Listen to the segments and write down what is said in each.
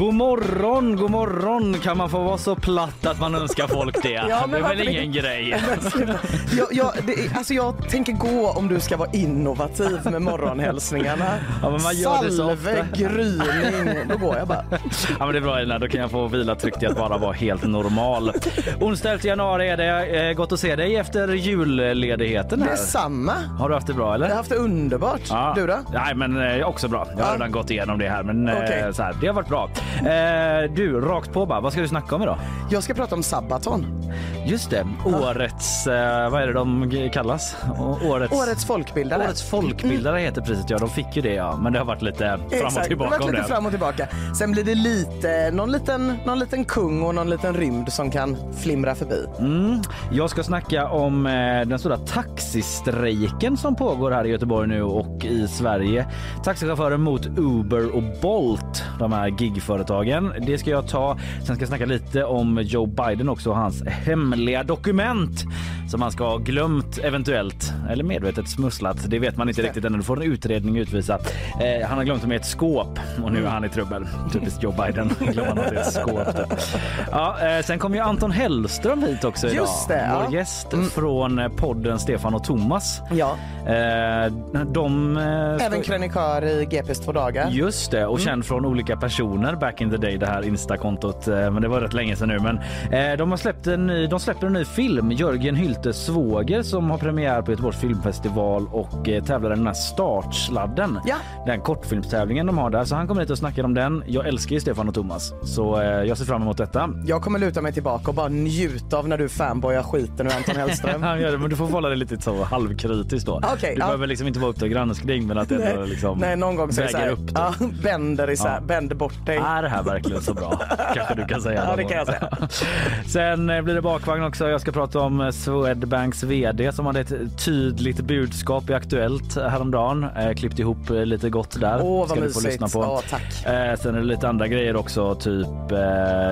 God morgon, god morgon. Kan man få vara så platt att man önskar folk det? Ja, det är väl ingen inte? grej? Jag, jag, det, alltså jag tänker gå om du ska vara innovativ med morgonhälsningarna. Ja, men man gör det så Salve, ofta. gryning. Då går jag bara. Ja, men det är bra Elina, då kan jag få vila tryggt i att bara vara helt normal. Onsdag 11 januari är det. Eh, Gott att se dig efter julledigheten här. Detsamma. Har du haft det bra eller? Jag har haft det underbart. Ja. Du då? Nej men eh, också bra. Jag har Ja. redan gått igenom det här men eh, Okej. så här, det har varit bra. Eh, du, rakt på bara. Vad ska du snacka om idag? Jag ska prata om Sabaton. Just det, årets, eh, vad är det de kallas? Årets, Årets folkbildare. årets folkbildare heter priset ja. De fick ju det ja. Men det har varit lite fram och Exakt, det tillbaka har varit lite fram och tillbaka. Sen blir det lite, någon liten, någon liten kung och någon liten rymd som kan flimra förbi. Mm. Jag ska snacka om eh, den stora taxistrejken som pågår här i Göteborg nu och i Sverige. Taxichaufförer mot Uber och Bolt, de här gigföretagen. Det ska jag ta. Sen ska jag snacka lite om Joe Biden också och hans hemliga dokument som han ska ha glömt eventuellt eller medvetet smusslat. Det vet man inte riktigt ännu. Du får en utredning utvisa. Eh, han har glömt dem i ett skåp och nu är han i trubbel. Typiskt Joe Biden. Glömmer något i ett skåp. Ja, eh, sen kommer ju Anton Hellström hit också idag. Just det, ja. Vår gäst från eh, podden Stefan och Thomas. Ja, Eh, de... eh, även krönikör i GPs två dagar. Just det, och känd från olika personer back in the day, det här Insta-kontot. eh, Men det var rätt länge sedan nu. Men eh, de har släppt en ny, de släpper en ny film, Jörgen Hyltes svåger, som har premiär på Göteborgs filmfestival och eh, tävlar i den här startsladden. Ja. Den kortfilmstävlingen de har där. Så han kommer hit och snackar om den. Jag älskar ju Stefan och Thomas, så jag ser fram emot detta. Jag kommer luta mig tillbaka och bara njuta av när du fanboyar skiten ur Anton Hellström. Han gör det, men du får hålla det lite så halvkritiskt då. Okej, du ja. behöver liksom inte vara Uppdrag granskning men att det liksom Nej, någon gång det så väger här, upp ja, bänder, isär, Ja. bänder bort dig. Är det här verkligen så bra? Kanske du kan säga. Ja, det kan jag säga. Sen eh, blir det bakvagn också. Jag ska prata om eh, Swedbanks VD som hade ett tydligt budskap i Aktuellt häromdagen. Eh, klippt ihop lite gott där. Åh, vad ska du få mysigt. lyssna på. Ja, tack. Sen är det lite andra grejer också, typ,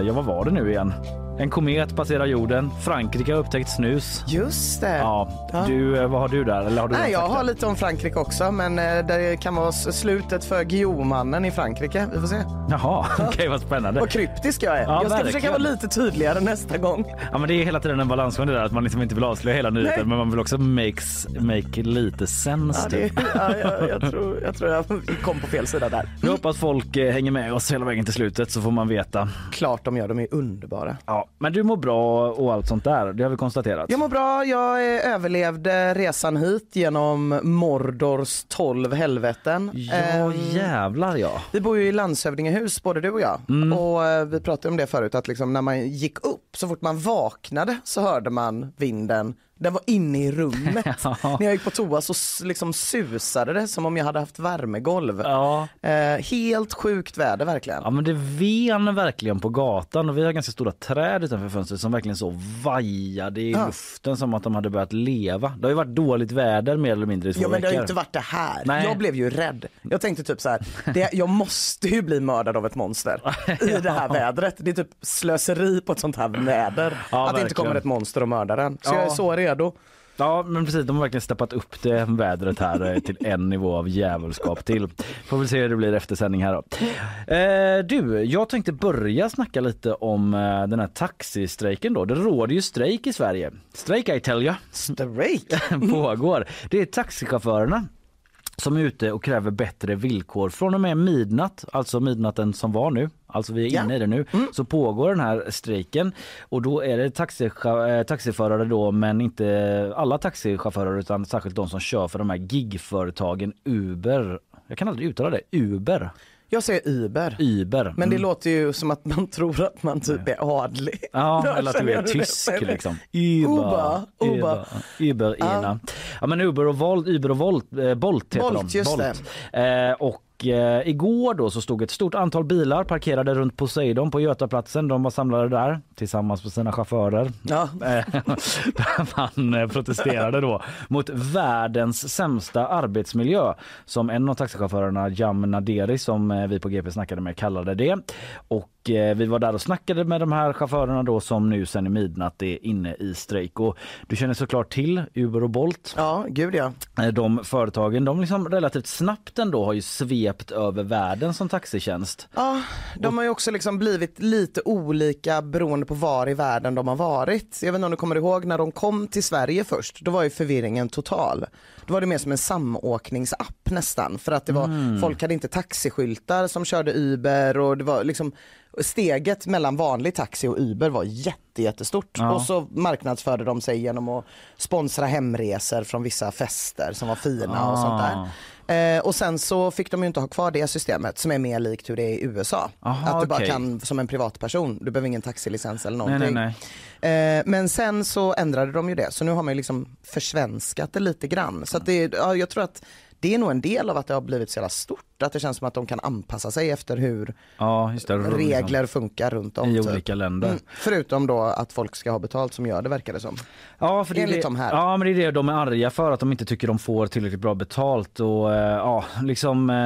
ja vad var det nu igen? En komet passerar jorden. Frankrike har upptäckt snus. Just det. Ja, Ja. du, eh, vad har du där? Eller har du Nej, jag har lite om Frankrike också, men eh, det kan vara slutet för Guillaume-mannen i Frankrike. Vi får se. Jaha, okej vad spännande. Vad kryptisk jag är. Ja, jag ska verkligen. försöka vara lite tydligare nästa gång. Ja, men det är hela tiden en balansgång det där att man liksom inte vill avslöja hela nyheten Nej. men man vill också makes, make lite sense. Ja, det, typ. ja, jag, jag, tror, jag tror jag kom på fel sida där. Jag hoppas folk eh, hänger med oss hela vägen till slutet så får man veta. Klart de gör, de är underbara. Ja, men du mår bra och allt sånt där, det har vi konstaterat. Jag mår bra, jag eh, överlevde resan hit genom Mordors 12 helveten. Ja Ehm, jävlar ja. Vi bor ju i landshövdingehus både du och jag. Mm. Och eh, vi pratade om det förut att liksom när man gick upp, så fort man vaknade så hörde man vinden. Den var inne i rummet. Ja. När jag gick på toa så liksom susade det som om jag hade haft värmegolv. Ja. Eh, helt sjukt väder verkligen. ja men det ven verkligen på gatan och vi har ganska stora träd utanför fönstret som verkligen så vajade i Ja. luften som att de hade börjat leva. Det har ju varit dåligt väder mer eller mindre i två Ja men det har ju inte varit det här. Nej. Jag blev ju rädd. Jag tänkte typ så här, det, jag måste ju bli mördad av ett monster i det här vädret. Det är typ slöseri på ett sånt här väder. Ja, att det inte verkligen. kommer ett monster och mördar den. Så Ja. jag är så redo. Ja men precis, de har verkligen steppat upp det vädret här eh, till en nivå av djävulskap till. Får väl se hur det blir efter sändning här då. Eh, du, jag tänkte börja snacka lite om eh, den här taxistrejken då. Det råder ju strejk i Sverige. Strejk I tell ya. Strejk. pågår. Det är taxichaufförerna som är ute och kräver bättre villkor. Från och med midnatt, alltså midnatten som var nu, alltså vi är Ja. inne i det nu, så pågår den här strejken. Och då är det taxicha- eh, taxiförare då, men inte alla taxichaufförer utan särskilt de som kör för de här gigföretagen Uber. Jag kan aldrig uttala det. Uber. Jag säger Uber. Uber. Men det Mm. låter ju som att man tror att man typ är adlig. Ja, Då eller att du är det. tysk liksom. Uber, Uber, Uber, Uber. Ena. Ja men Uber och Volt, Uber och Volt, eh, Bolt heter Bolt, de. just Eh, och och eh, igår då så stod ett stort antal bilar parkerade runt Poseidon på Götaplatsen. De var samlade där tillsammans med sina chaufförer. Ja. Eh, man eh, protesterade då mot världens sämsta arbetsmiljö som en av taxichaufförerna Jam Naderi som eh, vi på GP snackade med kallade det. Och eh, vi var där och snackade med de här chaufförerna då som nu sen i midnatt är inne i strejk. Och du känner såklart till Uber och Bolt. Ja, gud ja. Eh, De företagen de liksom relativt snabbt ändå har ju svept över världen som taxitjänst. Ja, de har ju också liksom blivit lite olika beroende på var i världen de har varit. Jag vet inte om du kommer ihåg när de kom till Sverige först, då var ju förvirringen total. Då var det mer som en samåkningsapp nästan för att det var, folk hade inte taxiskyltar som körde Uber och det var liksom steget mellan vanlig taxi och Uber var jätte, jättestort. Ja. Och så marknadsförde de sig genom att sponsra hemresor från vissa fester som var fina och sånt där. Eh, och sen så fick de ju inte ha kvar det systemet som är mer likt hur det är i USA. Aha, att du bara okej. kan som en privatperson, du behöver ingen taxilicens eller Nej, någonting. nej, nej. Eh, men sen så ändrade de ju det så nu har man ju liksom försvenskat det lite grann. Så det, ja, jag tror att det är nog en del av att det har blivit så jävla stort. Att det känns som att de kan anpassa sig efter hur Ja, det. regler funkar runt om. i typ. olika länder. Mm, förutom då att folk ska ha betalt som gör det verkar det som. Ja, för det Enligt det, de här. Ja, men det är det de är arga för att de inte tycker de får tillräckligt bra betalt och eh, ja, liksom eh,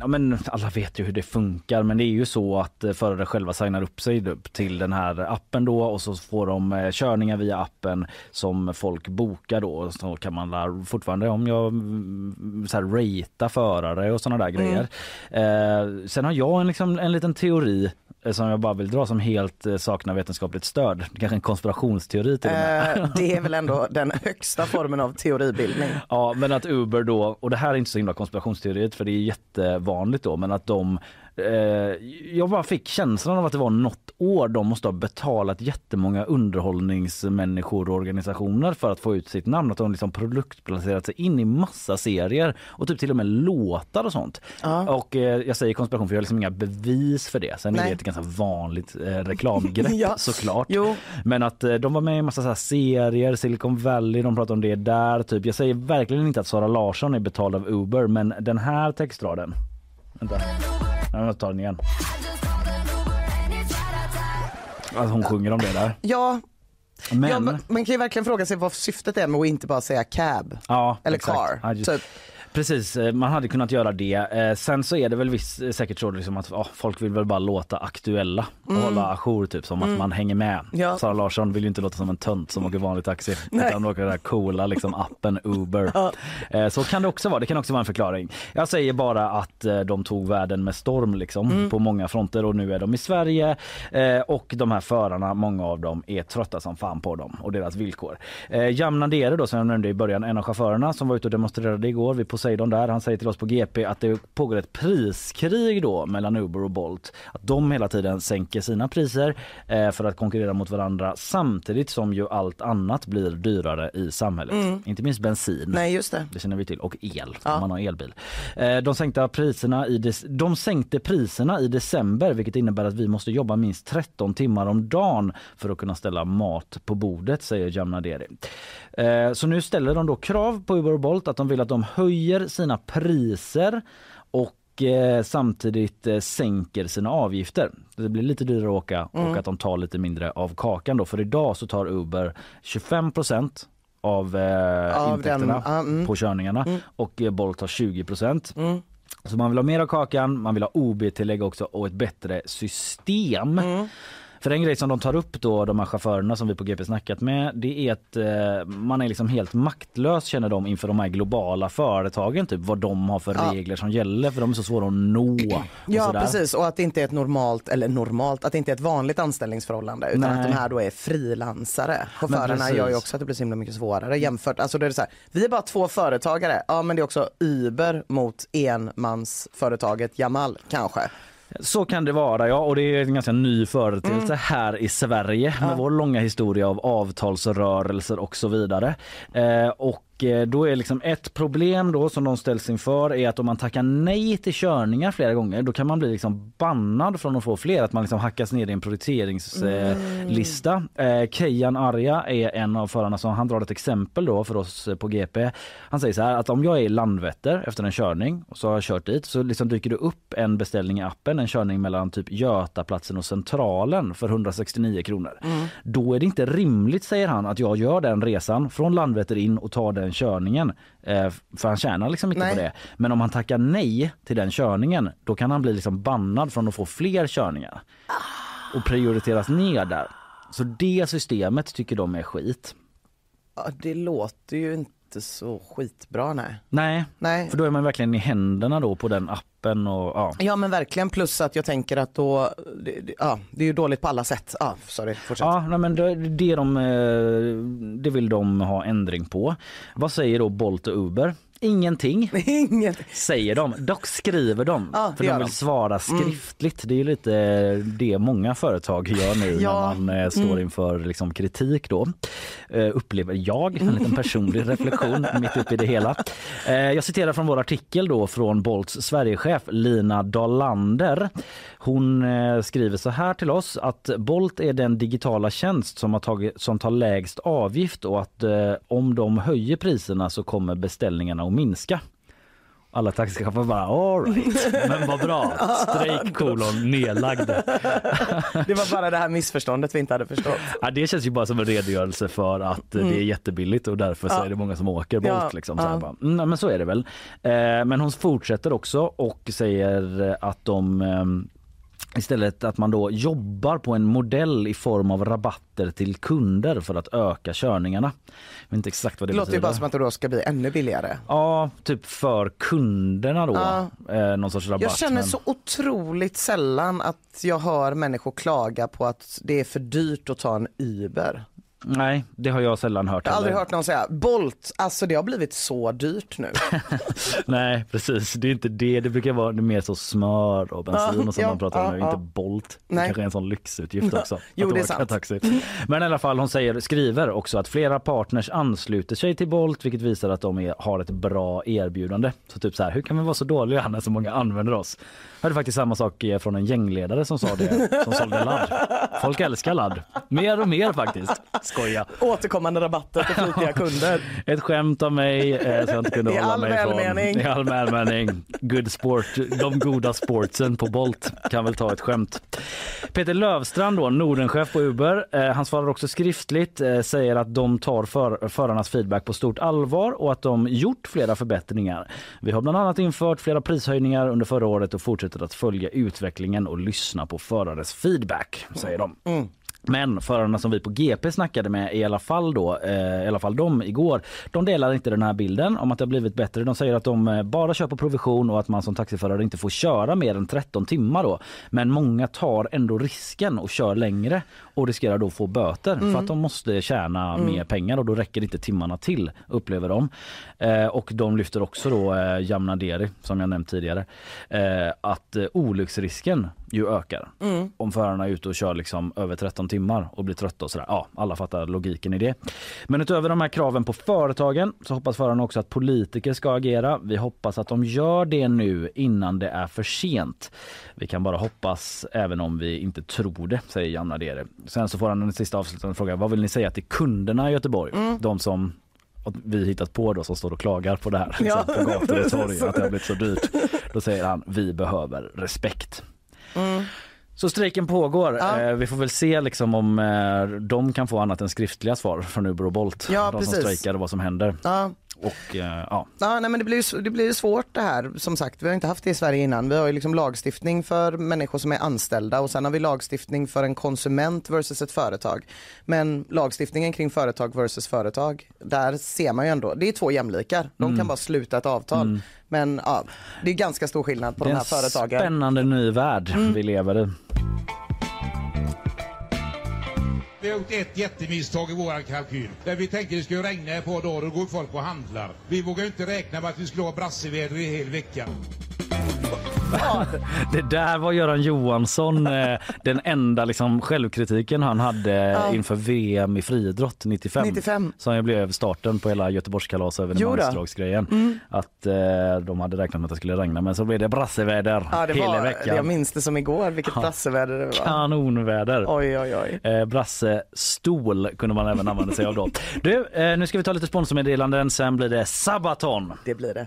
ja, men alla vet ju hur det funkar, men det är ju så att förare själva signar upp sig till den här appen då och så får de eh, körningar via appen som folk bokar då så kan man fortfarande om jag mm, så här ratea förare och sådana där grejer. Eh, sen har jag en, liksom, en liten teori eh, som jag bara vill dra som helt eh, saknar vetenskapligt stöd. Kanske en konspirationsteori till och med. Eh, det är väl ändå den högsta formen av teoribildning. Ja, men att Uber då, och det här är inte så himla konspirationsteoriet för det är jättevanligt då, men att de jag bara fick känslan av att det var något år de måste ha betalat jättemånga underhållningsmänniskor och organisationer för att få ut sitt namn. Att de liksom produktplacerat sig in i massa serier och typ till och med låtar och sånt. Ja. Och eh, jag säger konspiration för jag har liksom inga bevis för det. Sen är Nej. det ett ganska vanligt eh, reklamgrepp Ja. såklart. Jo. Men att eh, de var med i massa så serier, Silicon Valley, de pratade om det där. Typ. Jag säger verkligen inte att Sara Larsson är betald av Uber, men den här textraden. Vänta, jag tar den igen. Alltså hon sjunger om det där. Ja, Men, ja, man man kan ju verkligen fråga sig vad syftet är med att inte bara säga cab ja, eller exakt. car. Just- Typ. Precis, eh, man hade kunnat göra det. Eh, Sen så är det väl viss, eh, säkert så liksom att ja, folk vill väl bara låta aktuella och hålla ajour typ som att man hänger med. Mm. Ja. Sara Larsson vill ju inte låta som en tönt som åker vanlig taxi Nej. utan åker den där coola liksom appen Uber. Eh, Så kan det också vara, det kan också vara en förklaring. Jag säger bara att de tog världen med storm liksom Mm. på många fronter och nu är de i Sverige och de här förarna, många av dem är trötta som fan på dem och deras villkor. Eh, Jam Nandere då som jag nämnde i början, en av chaufförerna som var ute och demonstrerade igår vid Poseidon där, han säger till oss på GP att det pågår ett priskrig då mellan Uber och Bolt. Att de hela tiden sänker sina priser eh, för att konkurrera mot varandra samtidigt som ju allt annat blir dyrare i samhället. Inte minst bensin. Nej just det. Det känner vi till. Och el, Ja. om man har elbil. Eh, De sänkte, priserna i dec- de sänkte priserna i december vilket innebär att vi måste jobba minst 13 timmar om dagen för att kunna ställa mat på bordet, säger Jamnaderi. Eh, Så nu ställer de då krav på Uber och Bolt att de vill att de höjer sina priser och eh, samtidigt eh, sänker sina avgifter. Det blir lite dyrare att åka och att de tar lite mindre av kakan då. För idag så tar Uber 25 av, eh, Av intäkterna den- ja, mm. på körningarna och eh, Bolt har 20 Mm. Så man vill ha mer av kakan, man vill ha OB-tillägg också och ett bättre system. Mm. För en grej som de tar upp då, de här chaufförerna som vi på GP snackat med, det är att eh, man är liksom helt maktlös känner de inför de här globala företagen, typ vad de har för Ja. regler som gäller för de är så svåra att nå. Ja sådär. precis och att det inte är ett normalt, eller normalt, att det inte är ett vanligt anställningsförhållande utan Nej. att de här då är frilansare. Chaufförerna gör ju också att det blir så himla mycket svårare jämfört, alltså då är det så här, vi är bara två företagare, ja men det är också Uber mot enmansföretaget Jamal kanske. Så kan det vara ja. Och det är en ganska ny företeelse här i Sverige med vår långa historia av avtalsrörelser och så vidare. Eh, och Och eh, då är liksom ett problem då som de ställs inför är att om man tackar nej till körningar flera gånger då kan man bli liksom bannad från att få fler, att man liksom hackas ner i en prioriteringslista. Mm. Eh, Kejan Arja är en av förarna som han drar ett exempel då för oss på GP. Han säger så här att om jag är i Landvetter efter en körning och så har jag kört dit så liksom dyker det upp en beställning i appen, en körning mellan typ Götaplatsen och Centralen för 169 kronor. Mm. Då är det inte rimligt säger han att jag gör den resan från Landvetter in och tar den körningen. Eh, för han tjänar liksom inte nej. på det. Men om han tackar nej till den körningen då kan han bli liksom bannad från att få fler körningar. Och prioriteras ner där. Så det systemet tycker de är skit. Ja, det låter ju inte inte så skitbra nej. nej. Nej, för då är man verkligen i händerna då på den appen och ja. Ja men verkligen plus att jag tänker att då, ja det är ju dåligt på alla sätt. Ja, sorry, fortsätt. Ja, nej, men det, det, de, eh, det vill de ha ändring på. Vad säger då Bolt och Uber? Ingenting, Ingenting. säger de. Dock skriver de ja, för de vill de. svara mm. skriftligt. Mm. Det är lite det många företag gör nu ja. när man eh, står mm. inför liksom, kritik då. Uh, upplever jag, en liten personlig reflektion mitt uppe i det hela. Uh, jag citerar från vår artikel då från Bolts Sverigechef Lina Dalander. Hon uh, skriver så här till oss att Bolt är den digitala tjänst som, har tagit, som tar lägst avgift och att om de höjer priserna så kommer beställningarna att minska. Alla taxichaufförer bara all right, men vad bra. Strejk kolon nedlagd. Det var bara det här missförståndet vi inte hade förstått. Ja, det känns ju bara som en redogörelse för att mm. det är jättebilligt och därför så är det många som åker Bolt. Ja. Liksom, så, ja. bara, mm, men så är det väl. Eh, men hon fortsätter också och säger att de eh, Istället att man då jobbar på en modell i form av rabatter till kunder för att öka körningarna. Jag vet inte exakt vad det, det låter betyder. bara som att det då ska bli ännu billigare. Ja, typ för kunderna då. Ja. Eh, någon sorts rabatt. Jag känner men... så otroligt sällan att jag hör människor klaga på att det är för dyrt att ta en Uber. Nej, det har jag sällan hört. Jag har aldrig hört någon säga Bolt, alltså det har blivit så dyrt nu. Nej precis, det är inte det. Det brukar vara mer så smör och bensin och sånt ja, man pratar om nu, ja. inte Bolt. Det Nej. kanske är en sån lyxutgift också. jo det är sant. Taxi. Men i alla fall hon säger, skriver också att flera partners ansluter sig till Bolt vilket visar att de är, har ett bra erbjudande. Så typ så här, hur kan vi vara så dåliga när så många använder oss? Jag hörde faktiskt samma sak från en gängledare som sa det, som sålde ladd. Folk älskar ladd. Mer och mer faktiskt. Skoja. Återkommande rabatter till flitiga kunder. Ett skämt av mig eh, så jag inte kunde hålla mig välmening. I all välmening. Good sport. De goda sportsen på Bolt kan väl ta ett skämt. Peter Lövstrand då, Nordenchef på Uber. Eh, han svarar också skriftligt, eh, säger att de tar för, förarnas feedback på stort allvar och att de gjort flera förbättringar. Vi har bland annat infört flera prishöjningar under förra året och fortsätter att följa utvecklingen och lyssna på förares feedback, säger de. Mm. Men förarna som vi på GP snackade med i alla fall då, eh, i alla fall de igår, de delar inte den här bilden om att det har blivit bättre. De säger att de eh, bara kör på provision och att man som taxiförare inte får köra mer än 13 timmar då. Men många tar ändå risken och kör längre och riskerar då få böter mm. för att de måste tjäna mm. mer pengar och då räcker inte timmarna till upplever de. Eh, och de lyfter också då eh, Jamnaderi som jag nämnt tidigare eh, att eh, olycksrisken ju ökar mm. om förarna är ute och kör liksom över 13 timmar och blir trötta och sådär. Ja, alla fattar logiken i det. Men utöver de här kraven på företagen så hoppas förarna också att politiker ska agera. Vi hoppas att de gör det nu innan det är för sent. Vi kan bara hoppas även om vi inte tror det, säger Janna Dere. Sen så får han en sista avslutande fråga. Vad vill ni säga till kunderna i Göteborg? Mm. De som vi hittat på då som står och klagar på det här ja. på gator och torg att det har blivit så dyrt. Då säger han vi behöver respekt. Mm. Så strejken pågår. Ja. Eh, vi får väl se liksom om eh, de kan få annat än skriftliga svar från Uber och Bolt. Ja, de precis. som strejkar och vad som händer. Ja. Och, eh, ja. ja nej, men det blir, det blir svårt det här som sagt. Vi har inte haft det i Sverige innan. Vi har ju liksom lagstiftning för människor som är anställda och sen har vi lagstiftning för en konsument versus ett företag. Men lagstiftningen kring företag versus företag, där ser man ju ändå, det är två jämlikar. De mm. kan bara sluta ett avtal. Mm. Men ja, det är ganska stor skillnad på de här företagen. Det är en spännande ny värld mm. vi lever i. Vi har gjort ett jättemisstag i våran kalkyl. Där vi tänkte det skulle regna ett par dagar och gå folk och handlar. Vi vågar inte räkna med att vi skulle ha brasseväder i hel vecka. Det där var Göran Johansson, eh, den enda liksom självkritiken han hade Ja. inför VM i friidrott 95. 95. Som blev starten på hela Göteborgskalas och Jo då. evenemangsdragsgrejen. Att eh, de hade räknat med att det skulle regna men så blev det brasseväder Ja, det hela var, veckan. jag minns det som igår, vilket Ja. brasseväder det var. Kanonväder. Oj, oj, oj. Eh, brassestol kunde man även använda sig av då. Du, eh, nu ska vi ta lite sponsormeddelanden, sen blir det Sabaton. Det blir det.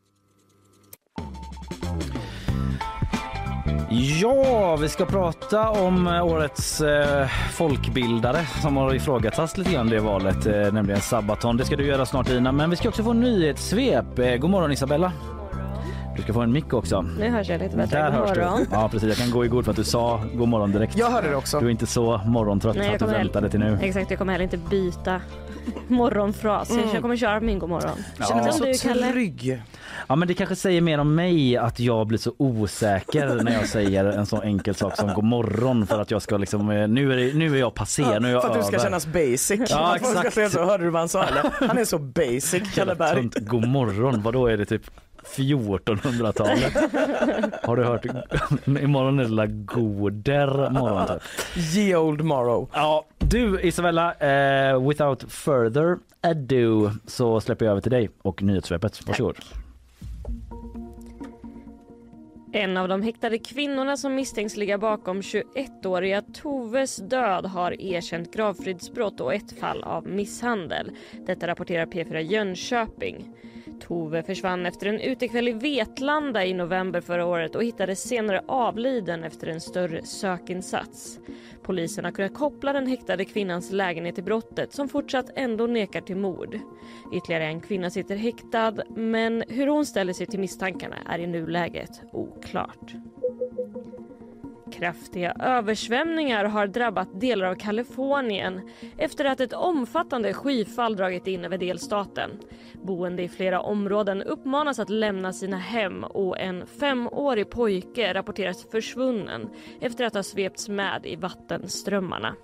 Ja, vi ska prata om eh, årets eh, folkbildare som har ifrågasatts lite grann det valet, eh, nämligen Sabaton. Det ska du göra snart Ina, men vi ska också få nyhetssvep. Eh, god morgon Isabella. Du ska få en mick också. Nu hörs jag lite bättre. Där God hörs morgon. du. Ja precis, jag kan gå i god för att du sa god morgon direkt. Jag hörde det också. Du är inte så morgontrött Nej, att du väntade till nu. Exakt, jag kommer heller inte byta morgonfras. Mm. Jag kommer köra min god morgon. Ja. Känner mig så du, trygg. Ja men det kanske säger mer om mig att jag blir så osäker när jag säger en så enkel sak som god morgon för att jag ska liksom, eh, nu är, det, nu är jag passé, nu är jag För att du ska över. kännas basic. Ja, ska exakt. säga så, hörde du vad han sa eller? Han är så basic, Kalle Berg. God morgon, vad då är det typ 1400-talet? Har du hört? Imorgon är det la goder morgon typ. Ye old morrow. Ja, du Isabella, eh, without further ado så släpper jag över till dig och nyhetssvepet. Varsågod. En av de häktade kvinnorna som misstänks ligga bakom 21-åriga Toves död har erkänt gravfridsbrott och ett fall av misshandel. Detta rapporterar P4 Jönköping. Tove försvann efter en utekväll i Vetlanda i november förra året och hittades senare avliden efter en större sökinsats. Polisen har kunnat koppla den häktade kvinnans lägenhet till brottet som fortsatt ändå nekar till mord. Ytterligare en kvinna sitter häktad men hur hon ställer sig till misstankarna är i nuläget oklart. Kraftiga översvämningar har drabbat delar av Kalifornien efter att ett omfattande skyfall dragit in över delstaten. Boende i flera områden uppmanas att lämna sina hem och en femårig pojke rapporteras försvunnen efter att ha svepts med i vattenströmmarna.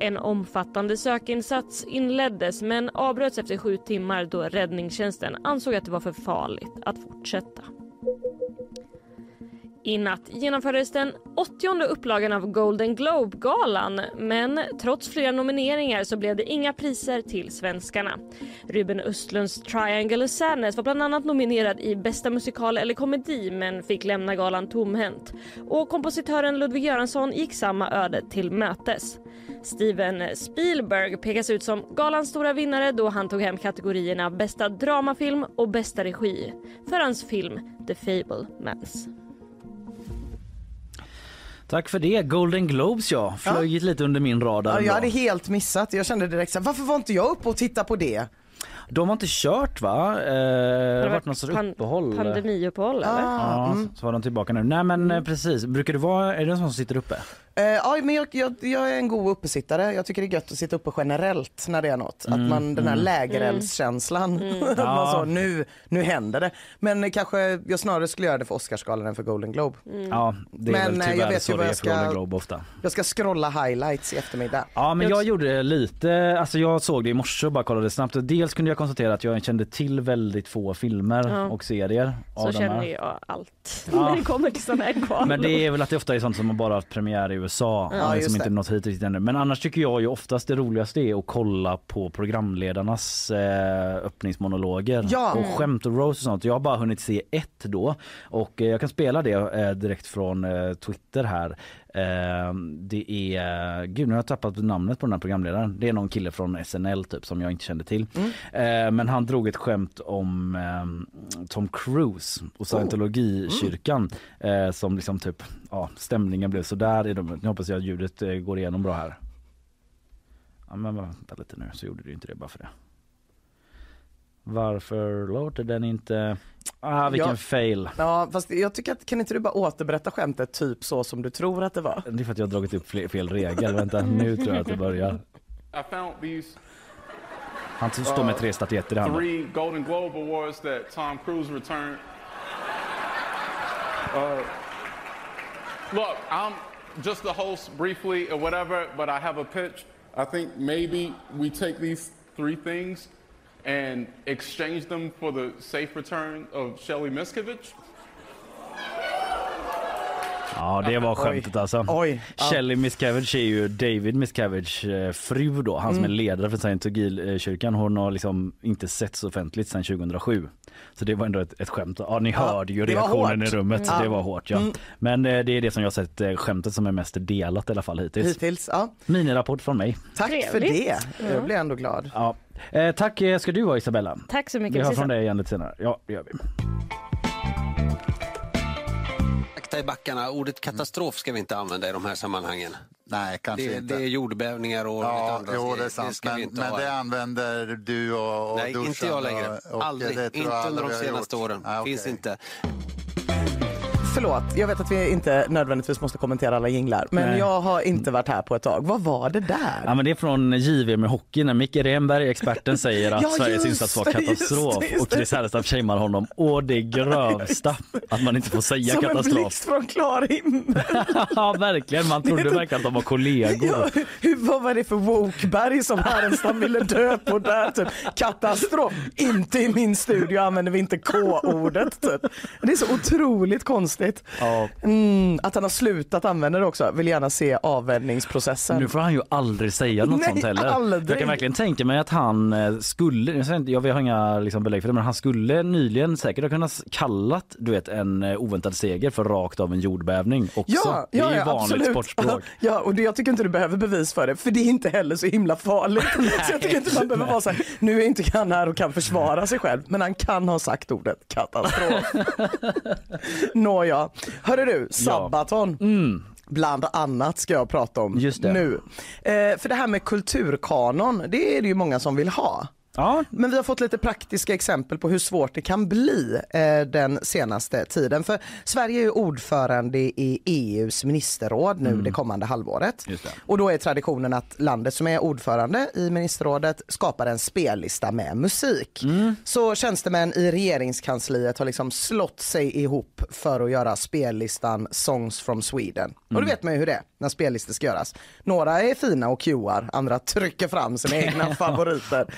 En omfattande sökinsats inleddes men avbröts efter sju timmar då räddningstjänsten ansåg att det var för farligt att fortsätta. I natt genomfördes den 80 upplagan av Golden Globe-galan men trots flera nomineringar så blev det inga priser till svenskarna. Ruben Östlunds Triangle of Sadness var bland annat nominerad i bästa musikal eller komedi men fick lämna galan tomhänt. Och kompositören Ludwig Göransson gick samma öde till mötes. Steven Spielberg pekas ut som galans stora vinnare då han tog hem kategorierna bästa dramafilm och bästa regi för hans film The Fablemans. Tack för det. Golden Globes ja, flöjit lite under min radar. Ja, jag hade helt missat. Jag kände direkt så här, varför var inte jag uppe och tittade på det? De har inte kört va? Eh, det har varit något sorts pan- uppehåll. Pandemiuppehåll eller? Ah, Ja, mm. så var de tillbaka nu. Nej men eh, precis, brukar du vara, är du en sån som sitter uppe? Eh, ja, men jag, jag, jag är en god uppesittare. Jag tycker det är gött att sitta uppe generellt när det är något. Att man, den här lägereldskänslan. att man Ja. så, nu, nu händer det. Men kanske jag snarare skulle göra det för Oscarsgalan än för Golden Globe. Ja, det är Men, väl eh, jag tyvärr vet så det är jag för Golden ska- Globe ofta. Jag ska scrolla highlights i eftermiddag. Ja men Jag jag gjorde lite, alltså jag såg det i morse och bara kollade snabbt. Dels kunde jag konstatera att jag kände till väldigt få filmer Ja. och serier. Så känner jag allt Ja. när det kommer till sådana här galor. Men det är väl att det ofta är sånt som har bara haft premiär i USA Ja, eh, just som det. inte nått hit riktigt ännu. Men annars tycker jag ju oftast det roligaste är att kolla på programledarnas eh, öppningsmonologer Ja. och Mm. skämt och roast och sånt. Jag har bara hunnit se ett då och eh, jag kan spela det eh, direkt från eh, Twitter här. Eh, det är, gud nu har jag tappat namnet på den här programledaren. Det är någon kille från SNL typ som jag inte kände till. Eh, men han drog ett skämt om eh, Tom Cruise och scientologikyrkan eh, som liksom typ, ja stämningen blev sådär. i. Nu hoppas jag att ljudet går igenom bra här. Ja men vänta lite nu så gjorde det ju inte det bara för det. Varför låter den inte... Ah vilken Ja. fail. Ja, fast jag tycker att kan inte du bara återberätta skämtet typ så som du tror att det var? Det är för att jag har dragit upp fel, fel regel. Vänta nu tror jag att det börjar. I found these Han står med tre statyetter i handen. three Golden Globe Awards that Tom Cruise returned. Uh, look, I'm just the host briefly or whatever, but I have a pitch. I think maybe we take these three things and exchange them for the safe return of Shelly Miskovich. Ja, det var skämtet alltså. Oj, ja. Shelly Miscavige är ju David Miscavige eh, fru då, han som Mm. är ledare för scientologikyrkan. Hon har liksom inte setts offentligt sedan 2007. Så det var ändå ett, ett skämt. Ja, ni hörde ju reaktionen i rummet. Ja. Det var hårt ja. Mm. Men eh, det är det som jag har sett eh, skämtet som är mest delat i alla fall hittills. Hittills, ja. Minirapport från mig. Tack för Trevligt. det. Jag blir ändå glad. Ja. Eh, tack ska du ha Isabella. Tack så Vi mycket. hör Precis. från dig igen lite senare. Ja, det gör vi. Akta i backarna. Ordet katastrof ska vi inte använda i de här sammanhangen. Nej, kanske Det, inte. det är jordbävningar och lite Ja, andra jo, det är sant. vi men inte men det använder du och, och Nej, inte jag längre. Och, och Aldrig. det Inte under de senaste åren. Nej, okej. Finns inte. Förlåt, jag vet att vi inte nödvändigtvis måste kommentera alla jinglar, men Nej. jag har inte varit här på ett tag. Vad var det där? Ja, men det är från JVM med hockey när Micke Renberg, experten, säger att Ja, Sveriges just insats var katastrof just just och. Chris Härenstam shamear honom å det grövsta att man inte får säga Som en katastrof. blixt från klar himmel. ja verkligen, man trodde verkligen att de var kollegor. Ja, hur, vad var det för wokeberg som Härenstam ville dö på där? Typ. Katastrof. Inte i min studio använder vi inte K-ordet. Typ. Det är så otroligt konstigt. Ja. Mm, att han har slutat använda det också. Vill gärna se avvändningsprocessen. Nu får han ju aldrig säga något Nej, sånt heller. aldrig. Jag kan verkligen tänka mig att han eh, skulle, jag har inga liksom, belägg för det, men han skulle nyligen säkert ha kunnat kallat du vet, en eh, oväntad seger för rakt av en jordbävning också. Ja, det är ja, ju ja vanligt absolut. sportspråk. Ja, och det, jag tycker inte du behöver bevis för det, för det är inte heller så himla farligt. så jag tycker inte man behöver vara så här, nu är inte han här och kan försvara sig själv, men han kan ha sagt ordet katastrof. Nåja, hörru du, Sabaton. Bland annat ska jag prata om Mm. Nu. Eh, för det här med kulturkanon, det är det ju många som vill ha. Ja, Men vi har fått lite praktiska exempel på hur svårt det kan bli eh, den senaste tiden. För Sverige är ju ordförande i EUs ministerråd nu det kommande halvåret. Det. Och då är traditionen att landet som är ordförande i ministerrådet skapar en spellista med musik. Så tjänstemän i regeringskansliet har liksom slått sig ihop för att göra spellistan Songs from Sweden. Och då vet man ju hur det är när spellistor ska göras. Några är fina och cuear, andra trycker fram sina egna favoriter.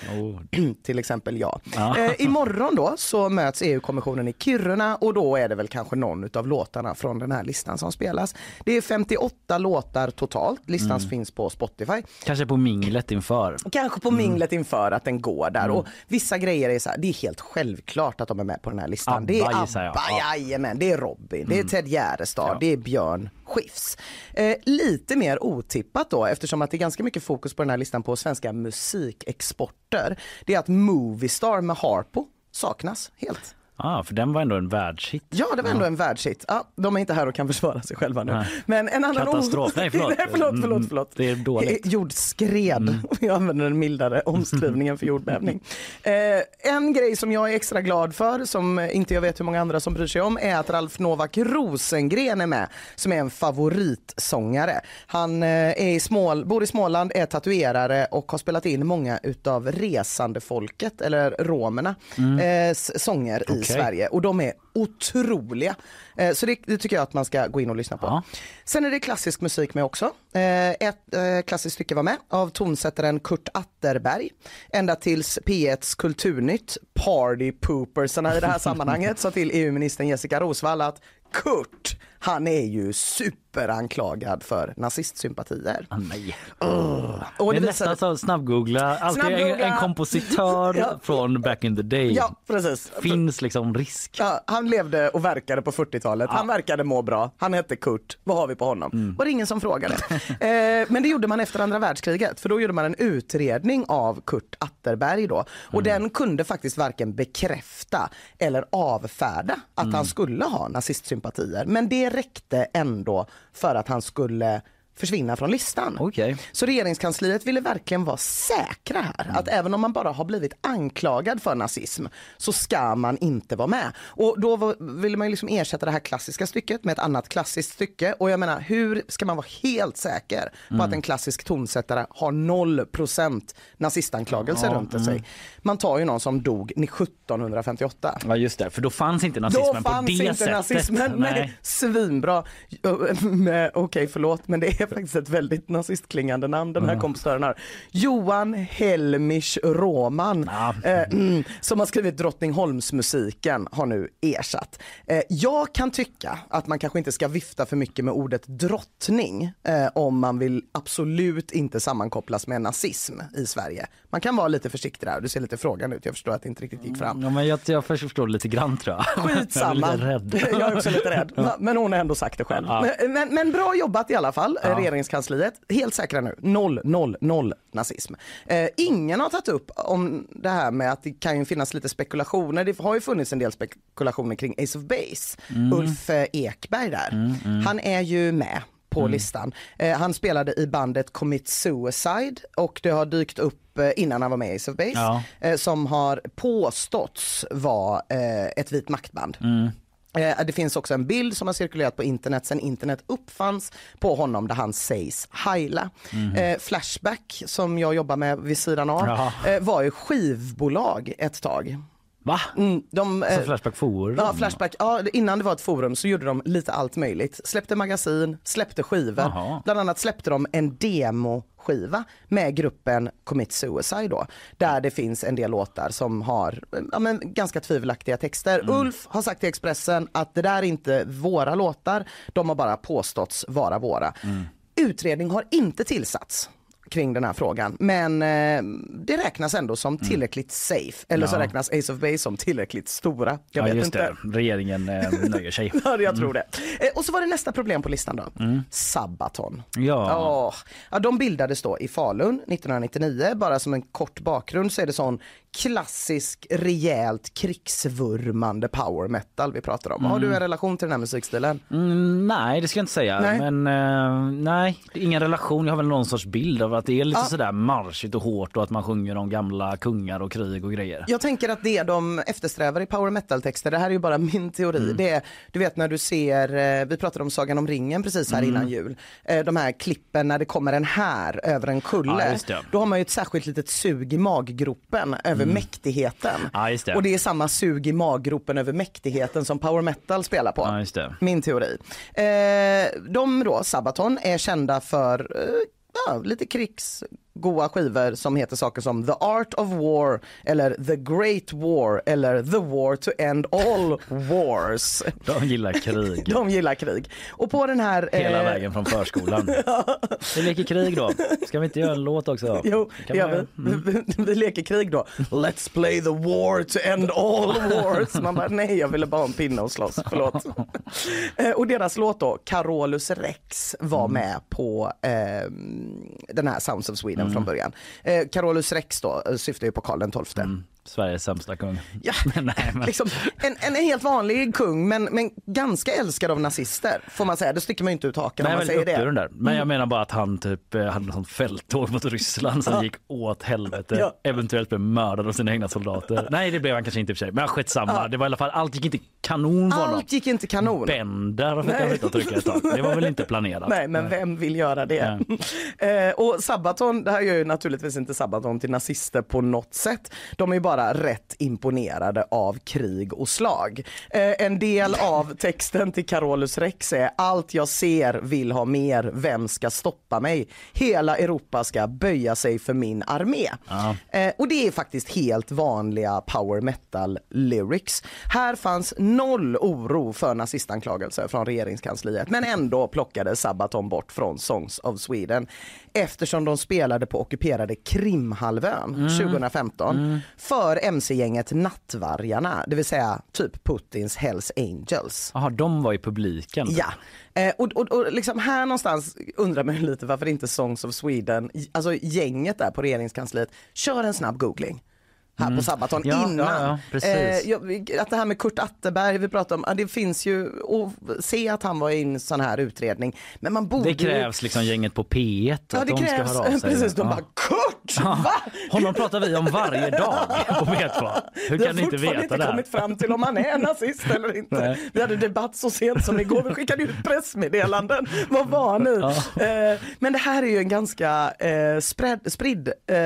Till exempel jag. Eh, imorgon då så möts EU-kommissionen i Kiruna och då är det väl kanske någon av låtarna från den här listan som spelas. Det är 58 låtar totalt, listan finns på Spotify. kanske på minglet inför. Kanske på minglet inför att den går där och vissa grejer är så här, det är helt självklart att de är med på den här listan. ABBA det är jag. ABBA, Ja. jajamän, det är Robin, det är Ted Gärdestad, det är Björn Skifs. Eh, lite mer otippat då eftersom att det är ganska mycket fokus på den här listan på svenska musikexporter. Det är att Moviestar med Harpo saknas helt. Ah, för den var ändå en världshit. Ja, det var ändå en världshit. Ja, de är inte här och kan försvara sig själva nu. Nej. Men en annan Katastrof. Nej, förlåt. Nej, förlåt, förlåt, Mm, förlåt. det är dåligt. Mm. Eh, Jordskred. Jag använder den mildare omskrivningen för jordbävning. Eh, en grej som jag är extra glad för, som inte jag vet hur många andra som bryr sig om, är att Ralf Novak Rosengren är med, som är en favoritsångare. Han eh, är i Smål, bor i Småland, är tatuerare och har spelat in många utav resandefolket, eller romerna, eh, s- sånger i Okej. Sverige. Och de är otroliga. Eh, så det, det tycker jag att man ska gå in och lyssna på. Ja. Sen är det klassisk musik med också. Eh, ett eh, klassiskt stycke var med av tonsättaren Kurt Atterberg. Ända tills P1s Kulturnytt, Party Poopersarna i det här sammanhanget, sa till EU-ministern Jessica Rosvall att Kurt, han är ju superanklagad för nazistsympatier. Ah, nej. Och det är visade- nästan så snabbgoogla, alltid en, Snabbgoogla. en kompositör Ja. från back in the day. Ja, precis. Finns liksom risk. Ja, han levde och verkade på 40-talet. Han verkade må bra. Han hette Kurt. Vad har vi på honom? Mm. Var det ingen som frågade. eh, men det gjorde man efter andra världskriget. För då gjorde man en utredning av Kurt Atterberg då. Och Mm. den kunde faktiskt varken bekräfta eller avfärda att Mm. han skulle ha nazistsympatier. Men det räckte ändå för att han skulle försvinna från listan. Okej. Så regeringskansliet ville verkligen vara säkra här. Att även om man bara har blivit anklagad för nazism så ska man inte vara med. Och då var- ville man liksom ersätta det här klassiska stycket med ett annat klassiskt stycke. Och jag menar, hur ska man vara helt säker på att en klassisk tonsättare har 0% nazistanklagelser runt sig? Man tar ju någon som dog 1758. Ja just det, för då fanns inte nazismen Då på fanns det inte sättet. nazismen. Nej. Svinbra. Men, Okej, förlåt, men det är faktiskt ett väldigt nazistklingande namn den här Mm. kompositören har. Johan Helmich Roman, eh, mm, som har skrivit Drottningholmsmusiken, har nu ersatt. Eh, jag kan tycka att man kanske inte ska vifta för mycket med ordet drottning eh, om man vill absolut inte sammankopplas med nazism i Sverige. Man kan vara lite försiktig där, du ser lite frågan ut, jag förstår att det inte riktigt gick fram. Ja, men jag, jag förstår lite grann tror jag. Skitsamma. Jag är lite rädd. Jag är också lite rädd. Men hon har ändå sagt det själv. Ja. Men, men, men bra jobbat i alla fall, ja. Regeringskansliet. Helt säkra nu. Noll, noll, noll nazism. Eh, ingen har tagit upp om det här med att det kan ju finnas lite spekulationer. Det har ju funnits en del spekulationer kring Ace of Base. Mm. Ulf eh, Ekberg där. Han är ju med på Mm. listan. Eh, han spelade i bandet Commit Suicide och det har dykt upp eh, innan han var med i Ace of Base Ja. eh, som har påståtts vara eh, ett vit maktband. Eh, Det finns också en bild som har cirkulerat på internet sen internet uppfanns på honom där han sägs heila. Eh, Flashback som jag jobbar med vid sidan av eh, var ju skivbolag ett tag. Va? Mm, de, eh, Flashback Forum? Ja, Flashback. Ja, innan det var ett forum så gjorde de lite allt möjligt. Släppte magasin, släppte skivor. Jaha. Bland annat släppte de en demoskiva med gruppen Commit Suicide då. Där det finns en del låtar som har ja, men, ganska tvivelaktiga texter. Mm. Ulf har sagt till Expressen att det där är inte våra låtar. De har bara påståtts vara våra. Mm. Utredning har inte tillsatts kring den här frågan. Men eh, det räknas ändå som tillräckligt safe. Eller så Mm. Ja. räknas Ace of Base som tillräckligt stora. Jag ja, vet just inte. det. Regeringen eh, nöjer sig. Ja, jag tror det. Eh, och så var det nästa problem på listan då. Sabaton. Ja. Ja. ja, de bildades då i Falun 1999. Bara som en kort bakgrund så är det sån klassisk, rejält krigsvurmande power metal vi pratar om. Har du en relation till den här musikstilen? Mm, nej, det ska jag inte säga. Nej. Men eh, nej, ingen relation. Jag har väl någon sorts bild av att det är lite Ja. sådär marschigt och hårt och att man sjunger om gamla kungar och krig och grejer. Jag tänker att det de eftersträvar i power metal-texter, det här är ju bara min teori, Mm. det är, du vet när du ser, eh, vi pratade om Sagan om ringen precis här Mm. innan jul, eh, de här klippen när det kommer en här över en Ja, kulle, det. då har man ju ett särskilt litet sug i maggropen över mäktigheten. Mm. Ja, just det. Och det är samma sug i maggropen över mäktigheten som power metal spelar på. Ja. Min teori. Eh, de då, Sabaton, är kända för eh, ja, lite krigsgoa skivor som heter saker som The Art of War eller The Great War eller The War to End All Wars. De gillar krig. De gillar krig. Och på den här... Hela eh, vägen från förskolan. Vi leker krig då. Ska vi inte göra en låt också? Jo, Kan ja, vi, vi, vi leker krig då. Let's play the war to end all wars. Man bara, nej jag ville bara ha en pinne och slåss, förlåt. Eh, och deras låt då, Carolus Rex, var med på eh, den här Sounds of Sweden från början. Eh, Carolus Rex då eh, syftar ju på Karl XII. Mm. Sveriges sämsta kung. Ja, Nej, men- liksom, en, en helt vanlig kung men, men ganska älskad av nazister får man säga. Det sticker man inte ut hakan Nej, om man säger det. där. Men jag menar bara att han typ eh, hade något fälttåg mot Ryssland som Ja. gick åt helvete. Ja. Eventuellt blev mördad av sina egna soldater. Nej det blev han kanske inte i och för sig. Men skitsamma. Ja. Det var i alla fall, allt gick inte kanon honom. Allt gick inte kanon. Bender fick han sitta trycka ett tag. Det var väl inte planerat. Nej, men vem vill göra det? eh, och Sabaton, det här gör ju naturligtvis inte Sabaton till nazister på något sätt. De är ju bara rätt imponerade av krig och slag. Eh, en del av texten till Carolus Rex är allt jag ser vill ha mer, vem ska stoppa mig? Hela Europa ska böja sig för min armé. Eh, och det är faktiskt helt vanliga power metal lyrics. Här fanns noll oro för nazistanklagelser från regeringskansliet men ändå plockade Sabaton bort från Songs of Sweden eftersom de spelade på ockuperade Krimhalvön 2015 för mc-gänget Nattvargarna, det vill säga typ Putins Hells Angels. Jaha, de var i publiken. Ja, eh, och, och, och liksom här någonstans undrar man lite varför inte Songs of Sweden, alltså gänget där på regeringskansliet, kör en snabb googling. Här på Sabaton Ja, innan. ja, ja. Eh, att det här med Kurt Atterberg, vi pratar om, det finns ju att se att han var i en sån här utredning. Men man borde Det ju- krävs liksom gänget på P1 Ja det de ska krävs, höra av sig. precis, de bara Kurt! Va? Honom pratar vi om varje dag på P2. Hur Vi kan ni har inte veta inte det? här? kommit fram till om han är nazist eller inte. Nej. Vi hade debatt så sent som igår, vi skickade ut pressmeddelanden. Vad var ni? Eh, men det här är ju en ganska eh, spridd eh,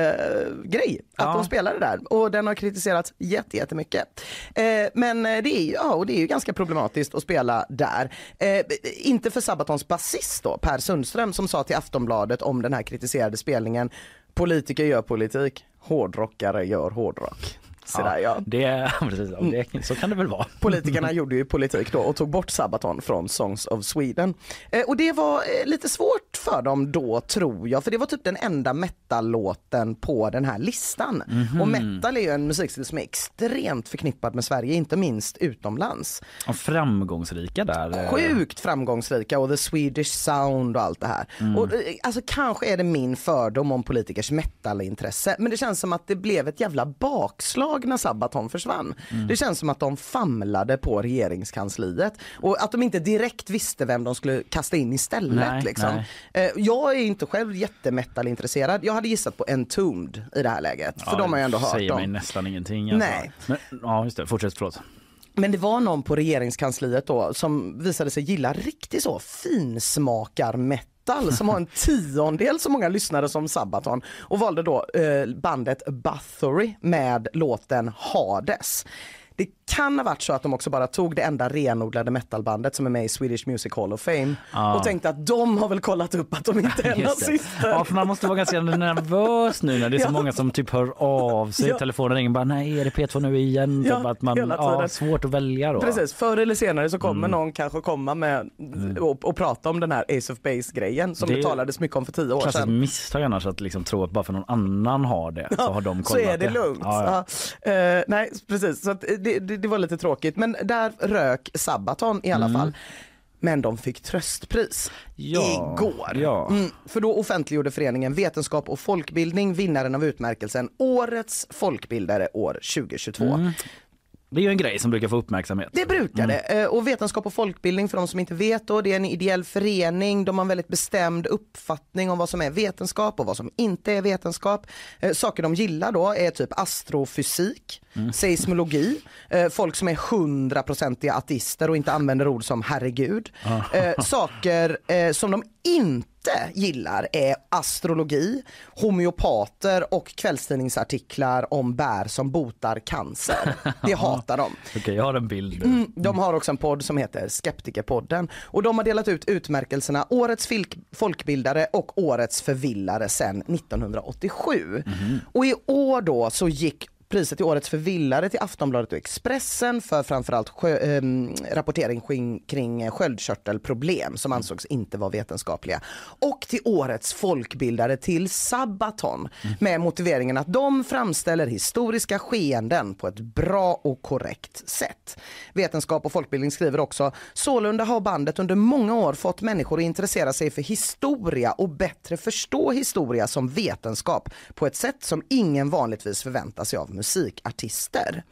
grej, att de spelade där. Och den har kritiserats jätte- jättemycket. Eh, men eh, det är, ju, ja, och det är ju ganska problematiskt att spela där. Eh, inte för Sabatons basist då, Per Sundström, som sa till Aftonbladet om den här kritiserade spelningen, politiker gör politik, hårdrockare gör hårdrock. Sådär, ja. Det, precis, det, så kan det väl vara. Politikerna gjorde ju politik då och tog bort Sabaton från Songs of Sweden. Eh, och det var eh, lite svårt för dem då tror jag, för det var typ den enda metal-låten på den här listan. Mhm. Och metal är ju en musikstil som är extremt förknippad med Sverige, inte minst utomlands. Och framgångsrika där. eh, Sjukt framgångsrika och the Swedish sound och allt det här. Mm. Och, eh, alltså, kanske är det min fördom om politikers metalintresse men det känns som att det blev ett jävla bakslag när Sabaton försvann. Mm. Det känns som att de famlade på regeringskansliet och att de inte direkt visste vem de skulle kasta in istället. Nej, liksom. nej. Eh, Jag är inte själv jättemetalintresserad. Jag hade gissat på Entombed i det här läget för Ja, de har jag ändå hört säger om. mig nästan ingenting. Alltså. Nej. Men, ja just det, fortsätt förlåt. Men det var någon på regeringskansliet då som visade sig gilla riktigt så finsmakar metal som har en tiondel så många lyssnare som Sabaton och valde då eh, bandet Bathory med låten Hades. Det kan ha varit så att de också bara tog det enda renodlade metalbandet som är med i Swedish Music Hall of Fame Ja. och tänkte att de har väl kollat upp att de inte är det. nazister. Ja, för man måste vara ganska nervös nu när det är så Ja. många som typ hör av sig. Ja. Telefonen ringer bara nej är det P2 nu igen? Ja, typ att man, ja, svårt att välja då. Precis, förr eller senare så kommer Mm. någon kanske komma med och, och prata om den här Ace of Base grejen som Det det, talades mycket om för tio år Klassiskt sedan. misstag annars att liksom tro att bara för någon annan har det så har de så kollat är det lugnt. Ja, ja. Ja. Eh, nej precis, så att det, det, det var lite tråkigt men där rök Sabaton i alla Mm. fall. Men de fick tröstpris Ja, igår. ja. Mm, för då offentliggjorde föreningen Vetenskap och folkbildning vinnaren av utmärkelsen Årets folkbildare år 2022. Mm. Det är ju en grej som brukar få uppmärksamhet. Det brukar det. Mm. Och Vetenskap och folkbildning för de som inte vet då, det är en ideell förening. De har en väldigt bestämd uppfattning om vad som är vetenskap och vad som inte är vetenskap. Eh, Saker de gillar då är typ astrofysik, Mm. seismologi, eh, folk som är hundraprocentiga ateister och inte använder ord som herregud. Eh, Saker som de inte gillar är astrologi, homeopater och kvällstidningsartiklar om bär som botar cancer. Det hatar de. Okej, jag har en bild. Mm, de har också en podd som heter Skeptikerpodden och de har delat ut utmärkelserna Årets folkbildare och Årets förvillare sedan 1987. Och i år då så gick priset till Årets förvillare till Aftonbladet och Expressen för framförallt sjö, eh, rapportering kring, kring sköldkörtelproblem som ansågs inte vara vetenskapliga. Och till Årets folkbildare till Sabaton med motiveringen att de framställer historiska skeenden på ett bra och korrekt sätt. Vetenskap och folkbildning skriver också, sålunda har bandet under många år fått människor att intressera sig för historia och bättre förstå historia som vetenskap på ett sätt som ingen vanligtvis förväntar sig av musikartister.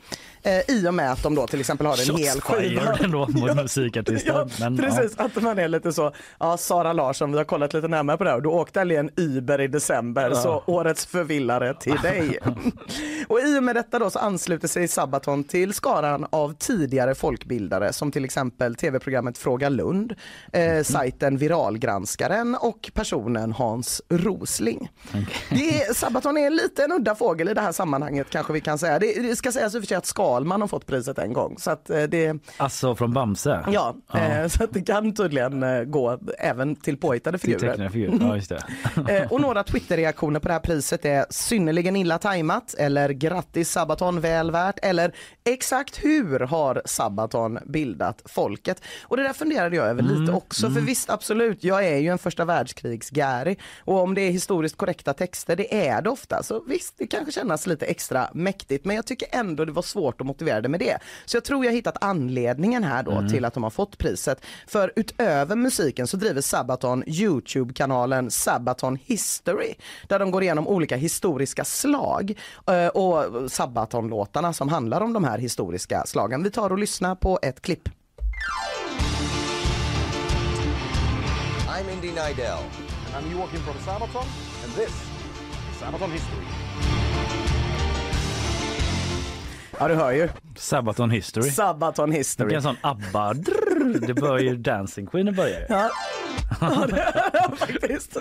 Eh, I och med att de då till exempel har en Shots hel skiva. ändå mot musikartister. Ja, men, precis, att man är lite så, ja Sara Larsson vi har kollat lite närmare på det här och du åkte en Uber i december så årets förvillare till dig. och i och med detta då så ansluter sig Sabaton till skaran av tidigare folkbildare som till exempel tv-programmet Fråga Lund, eh, sajten Viralgranskaren och personen Hans Rosling. Det är, Sabaton är lite en udda fågel i det här sammanhanget kanske vi kan säga. Det, det ska sägas i och för sig att Skalman har fått priset en gång så att eh, det Alltså från Bamse? Ja, Eh, så att det kan tydligen eh, gå även till påhittade Till figurer. figurer. Ja. Eh, och några Twitter-reaktioner på det här priset är synnerligen illa tajmat eller grattis Sabaton väl värt eller exakt hur har Sabaton bildat folket? Och det där funderade jag över lite också för visst absolut, jag är ju en första världskrigs-Gary och om det är historiskt korrekta texter, det är det ofta, så visst det kanske kännas lite extra mäktigt men jag tycker ändå det var svårt att motivera det med det. Så jag tror jag hittat anledningen här då till att de har fått priset. För utöver musiken så driver Sabaton Youtube-kanalen Sabaton History där de går igenom olika historiska slag eh, och Sabaton-låtarna som handlar om de här historiska slagen. Vi tar och lyssnar på ett klipp. I'm Indy Nidell. And I'm Joakim from Sabaton, and this is Sabaton History. Ja du hör ju. Sabaton History. Sabaton Det är History. en sån ABBA. Drrr, det börjar ju Dancing Queen börjar. Ja. Ja, det- ja, faktiskt.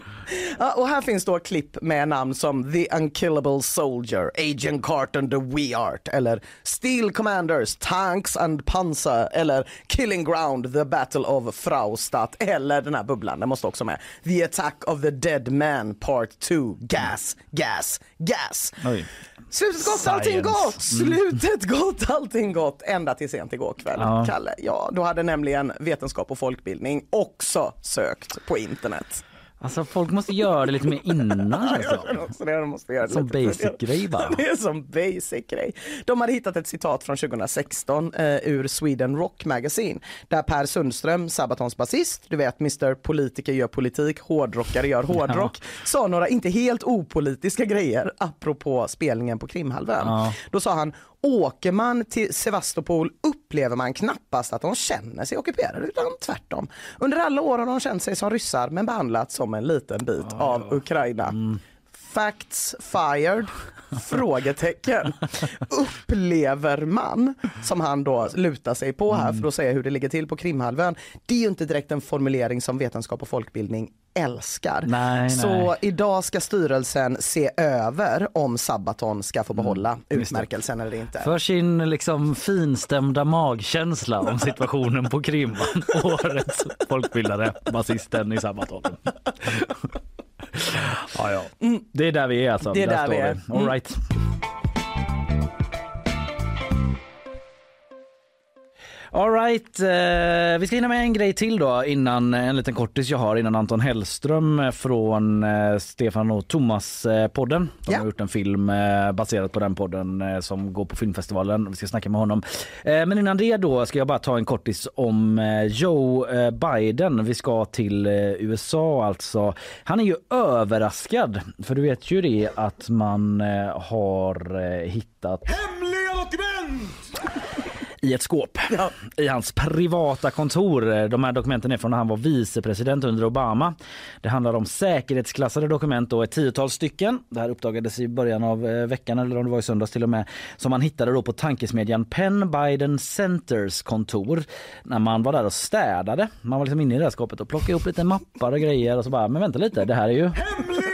Ja, och här finns då klipp med namn som The Unkillable Soldier, Agent Carton the We Art eller Steel Commanders, Tanks and Panzer eller Killing Ground, The Battle of Fraustadt eller den här bubblan, den måste också med. The Attack of the Dead Man Part 2, Gas, Gas, Gas. Oj. Slutet gott, allting Science. gott! Slutet gott, allting gott. Ända till sent igår kväll, Ja. Kalle. Ja, då hade nämligen vetenskap och folkbildning också sökt på internet. Alltså folk måste göra det lite mer innan känns det som. det de måste göra Som lite basic tidigare. grej bara. Det är som basic grej. De hade hittat ett citat från 2016 eh, ur Sweden Rock Magazine där Per Sundström, Sabatons basist, du vet Mr Politiker gör politik, hårdrockare gör hårdrock, sa några inte helt opolitiska grejer apropå spelningen på Krimhalvön. Ja. Då sa han Åker man till Sevastopol upplever man knappast att de känner sig ockuperade utan tvärtom. Under alla år har de känt sig som ryssar men behandlats som en liten bit av Ukraina. Facts fired? Frågetecken. Upplever man, som han då lutar sig på här för att säga hur det ligger till på Krimhalvön. Det är ju inte direkt en formulering som vetenskap och folkbildning älskar. Nej, Så nej. idag ska styrelsen se över om Sabaton ska få behålla Mm, just det. utmärkelsen eller inte. För sin liksom finstämda magkänsla om situationen på Krim. Årets folkbildare, basisten i Sabaton. Ja, ja. Det är där vi är alltså. Det är där står vi är. All Mm. right. All right. Eh, vi ska hinna med en grej till då innan en liten kortis jag har innan Anton Hellström från eh, Stefan och Thomas eh, podden. De Ja. har gjort en film eh, baserat på den podden eh, som går på filmfestivalen. Vi ska snacka med honom. Eh, men innan det då ska jag bara ta en kortis om eh, Joe eh, Biden. Vi ska till eh, USA alltså. Han är ju överraskad för du vet ju det att man eh, har eh, hittat Hemliga dokument! I ett skåp i hans privata kontor. De här dokumenten är från när han var vicepresident under Obama. Det handlar om säkerhetsklassade dokument, då, ett tiotal stycken. Det här uppdagades i början av eh, veckan, eller om det var i söndags till och med, som man hittade då på tankesmedjan Penn Biden Centers kontor när man var där och städade. Man var liksom inne i det här skåpet och plockade ihop lite mappar och grejer och så bara, men vänta lite, det här är ju dokument!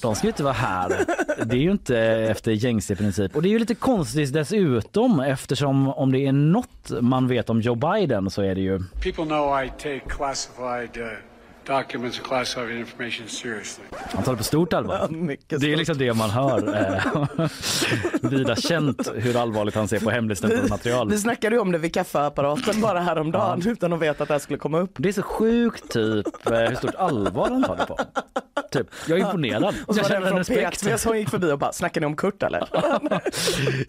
De ska ju inte vara här. Det är ju inte efter gängse princip. Och det är ju lite konstigt dessutom eftersom om det är något man vet om Joe Biden så är det ju People know I take classified uh, documents and classified information seriously. han tar det på stort allvar. Det är liksom det man hör. eh, Vida känt hur allvarligt han ser på hemligstämplat material. Vi snackade ju om det vid kaffeapparaten bara häromdagen utan att veta att det här skulle komma upp. Det är så sjukt typ eh, hur stort allvar han tar det på. Typ, jag är imponerad. Och så Jag känner en respekt. P3 som gick förbi och bara, snackar ni om Kurt eller?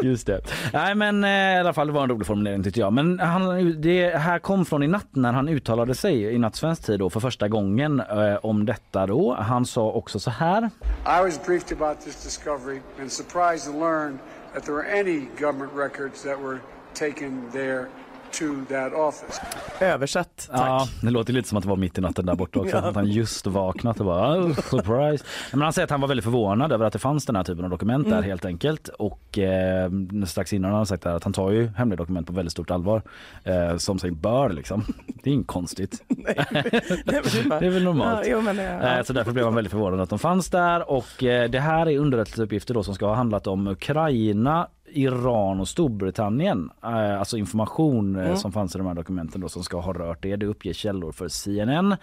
Just det. Nej men eh, i alla fall det var en rolig formulering tyckte jag. Men han, det här kom från i natt när han uttalade sig i nattsvensk tid då för första gången eh, om detta då. Han sa också så här. I was briefed about this discovery and surprised to learn that there were any government records that were taken there to that office. Översatt, tack. Ja, det låter lite som att det var mitt i natten där borta också. Att han just vaknat och bara oh, surprise. Men han säger att han var väldigt förvånad över att det fanns den här typen av dokument där helt enkelt. Och eh, strax innan har han sagt att han tar ju hemliga dokument på väldigt stort allvar. Eh, som sig bör liksom. Det är inte konstigt. Det är väl normalt. Ja, jo, men ja. Eh, Så därför blev han väldigt förvånad att de fanns där och eh, det här är underrättelseuppgifter då som ska ha handlat om Ukraina Iran och Storbritannien, eh, alltså information eh, som fanns i de här dokumenten då som ska ha rört det. Det uppger källor för CNN.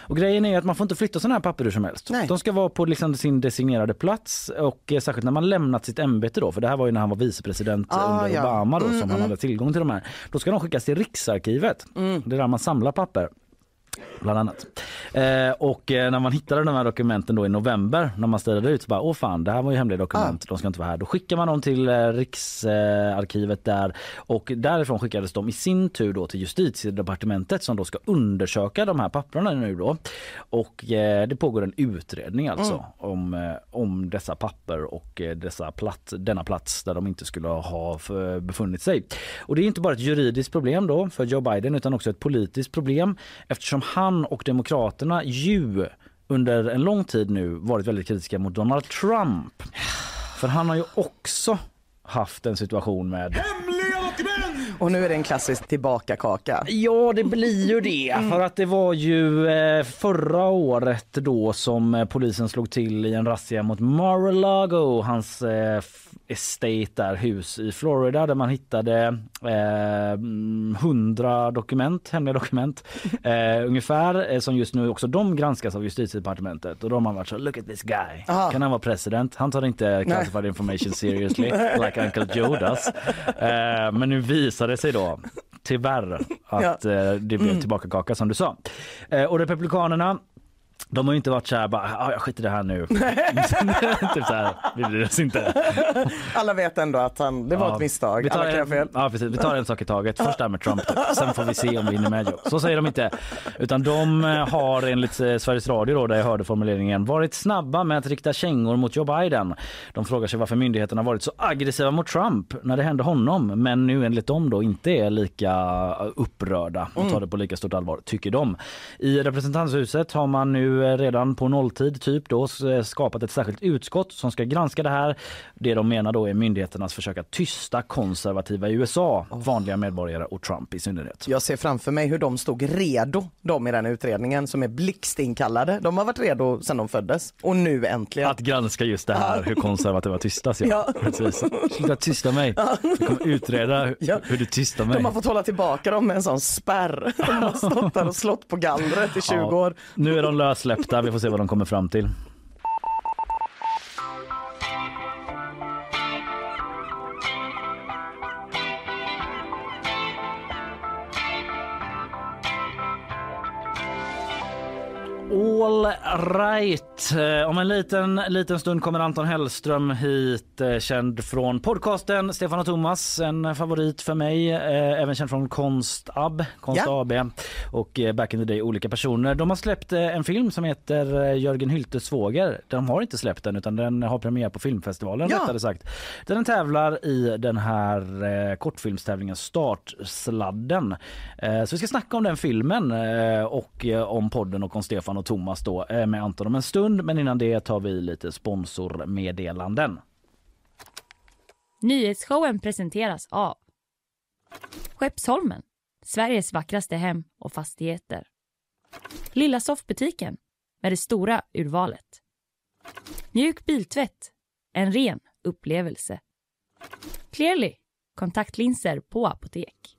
Och grejen är att man får inte flytta sådana här papper hur som helst. Nej. De ska vara på liksom sin designerade plats och eh, särskilt när man lämnat sitt ämbete då, för det här var ju när han var vicepresident Ah, under ja. Obama då Mm, som han mm. hade tillgång till de här. Då ska de skickas till Riksarkivet. Det är där man samlar papper. Bland annat. Eh, och eh, när man hittade de här dokumenten då i november när man ställde ut så bara åh fan det här var ju hemliga dokument, de ska inte vara här. Då skickar man dem till eh, Riksarkivet där och därifrån skickades de i sin tur då till justitiedepartementet som då ska undersöka de här papperna nu då. Och eh, det pågår en utredning alltså Mm. om, eh, om dessa papper och eh, dessa plats, denna plats där de inte skulle ha för, befunnit sig. Och det är inte bara ett juridiskt problem då för Joe Biden utan också ett politiskt problem eftersom han och Demokraterna ju under en lång tid nu varit väldigt kritiska mot Donald Trump. För han har ju också haft en situation med Och nu är det en klassisk tillbakakaka. Ja, det blir ju det. För att det var ju eh, förra året då som eh, polisen slog till i en razzia mot Mar-a-Lago, hans eh, estate där, hus i Florida där man hittade eh, 100 dokument, hemliga dokument eh, ungefär eh, som just nu också de granskas av justitiedepartementet och de har varit så look at this guy. Aha. Kan han vara president? Han tar inte classified information seriously like Uncle Joe does. Eh, men nu visar det sig då tyvärr att eh, det blev Mm. tillbakakaka som du sa. Eh, och Republikanerna de har ju inte varit så här bara, ah, jag skiter i det här nu. typ så här, vi bryr oss inte. Alla vet ändå att han, det var Ja, ett misstag. Vi tar, Alla en, fel. ja, precis, vi tar en sak i taget. Först det här med Trump, då. sen får vi se om vi hinner med Joe. Så säger de inte. Utan de eh, har enligt eh, Sveriges Radio, då, där jag hörde formuleringen, varit snabba med att rikta kängor mot Joe Biden. De frågar sig varför myndigheterna varit så aggressiva mot Trump när det hände honom, men nu enligt dem då inte är lika upprörda och tar det på lika stort allvar, tycker de. I representanthuset har man nu eh, redan på nolltid typ då s- skapat ett särskilt utskott som ska granska det här. Det de menar då är myndigheternas försök att tysta konservativa i USA, vanliga medborgare och Trump i synnerhet. Jag ser framför mig hur de stod redo, de i den utredningen som är blixtinkallade. De har varit redo sedan de föddes och nu äntligen. Att granska just det här hur konservativa tystas. Ja. Precis. Sluta tysta mig. Jag kommer utreda hur, Ja. hur du tystar mig. De har fått hålla tillbaka dem med en sån spärr. De har stått där och slått på gallret i 20 Ja. år. Nu är de släppta. Vi får se vad de kommer fram till. All right. Eh, Om en liten, liten stund kommer Anton Hellström hit, eh, känd från podcasten Stefan och Thomas, en favorit för mig, eh, även känd från Konstab, Konst Ja. AB och Back in the Day olika personer. De har släppt en film som heter Jörgen Hyltes svåger. De har inte släppt den utan den har premiär på filmfestivalen Ja. rättare sagt. Den tävlar i den här kortfilmstävlingen Startsladden. Så vi ska snacka om den filmen och om podden och om Stefan och Thomas då eh, med Anton om en stund. Men innan det tar vi lite sponsormeddelanden. Nyhetsshowen presenteras av Skeppsholmen, Sveriges vackraste hem och fastigheter. Lilla soffbutiken med det stora urvalet. Mjuk biltvätt, en ren upplevelse. Clearly, kontaktlinser på apotek.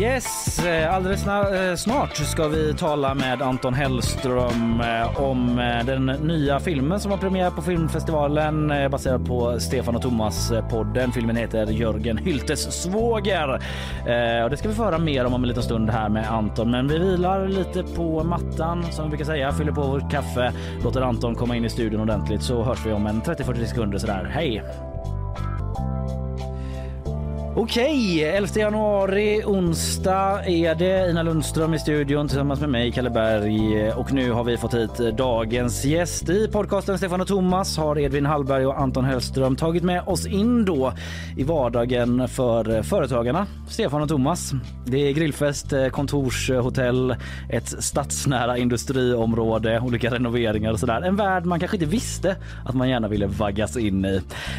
Yes, eh, alldeles eh, snart ska vi tala med Anton Hellström eh, om den nya filmen som har premiär på filmfestivalen baserad på Stefan och Thomas podden. Filmen heter Jörgen Hyltes svåger. Och det ska vi få höra mer om om en liten stund här med Anton. Men vi vilar lite på mattan som vi brukar säga, fyller på vårt kaffe, låter Anton komma in i studion ordentligt så hörs vi om en 30-40 sekunder sådär. Hej! Okej, 11 januari, onsdag är det. Ina Lundström i studion tillsammans med mig, Kalle Berg. Och nu har vi fått hit dagens gäst. I podcasten Stefan och Thomas har Edvin Hallberg och Anton Hellström tagit med oss in då i vardagen för företagarna. Stefan och Thomas. Det är grillfest, kontorshotell, ett stadsnära industriområde, olika renoveringar och sådär. En värld man kanske inte visste att man gärna ville vaggas in i.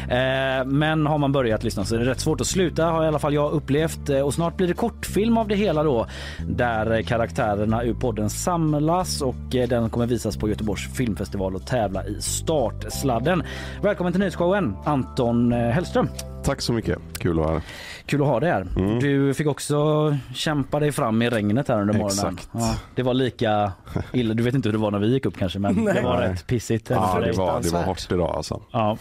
Eh, men har man börjat lyssna så är det rätt svårt att sluta har i alla fall jag upplevt Eh, och snart blir det kortfilm av det hela då där eh, karaktärerna ur podden samlas och eh, den kommer visas på Göteborgs filmfestival och tävla i startsladden. Välkommen till nyhetsshowen Anton Hellström. Tack så mycket, kul att vara här. Kul att ha dig här. Mm. Du fick också kämpa dig fram i regnet här under morgonen. Exakt. Ja, det var lika illa, du vet inte hur det var när vi gick upp kanske men det var rätt pissigt. Ja, det var, det var hårt idag alltså. Ja.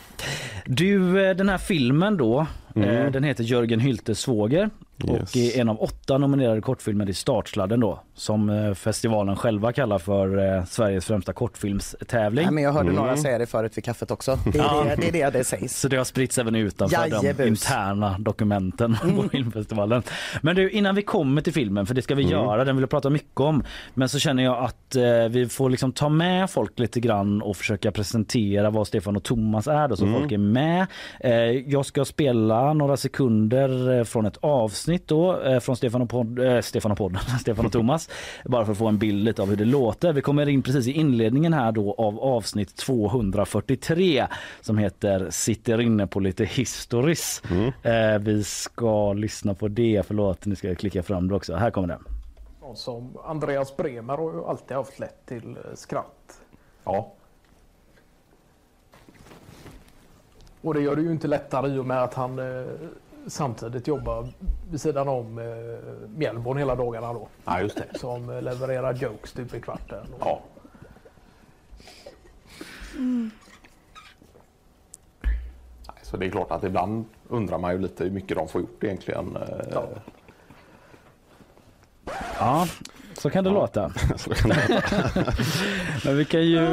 Du, den här filmen då, Mm. eh, den heter Jörgen Hyltes svåger Yes. och är en av åtta nominerade kortfilmer i Startsladden då som eh, festivalen själva kallar för eh, Sveriges främsta kortfilmstävling. Nej, men jag hörde Mm. några säga det förut vid kaffet också. Det är Ja. det det, är det, det sägs. Så det har spritts även utanför de Jajebus. interna dokumenten på filmfestivalen. Men du, innan vi kommer till filmen, för det ska vi Mm. göra, den vill jag prata mycket om. Men så känner jag att eh, vi får liksom ta med folk lite grann och försöka presentera vad Stefan och Thomas är då, så Mm. folk är med. Eh, jag ska spela några sekunder eh, från ett avsnitt då, eh, från Stefan och, podd, eh, Stefan och podden, Stefan och Thomas. Bara för att få en bild av hur det låter. Vi kommer in precis i inledningen här då av avsnitt 243 som heter Sitter inne på lite historis. Eh, vi ska lyssna på det. Förlåt, ni ska klicka fram det också. Här kommer det. Någon som Andreas Bremer har ju alltid haft lätt till eh, skratt. Ja. Och det gör det ju inte lättare i och med att han eh, samtidigt jobbar vid sidan om eh, Mjällborn hela dagarna då. Ja, just det. Som eh, levererar jokes typ i kvarten. Och, Ja. Nej, Så det är klart att ibland undrar man ju lite hur mycket de får gjort egentligen. eh, Ja, så kan det låta. Så kan det vara. Men vi kan ju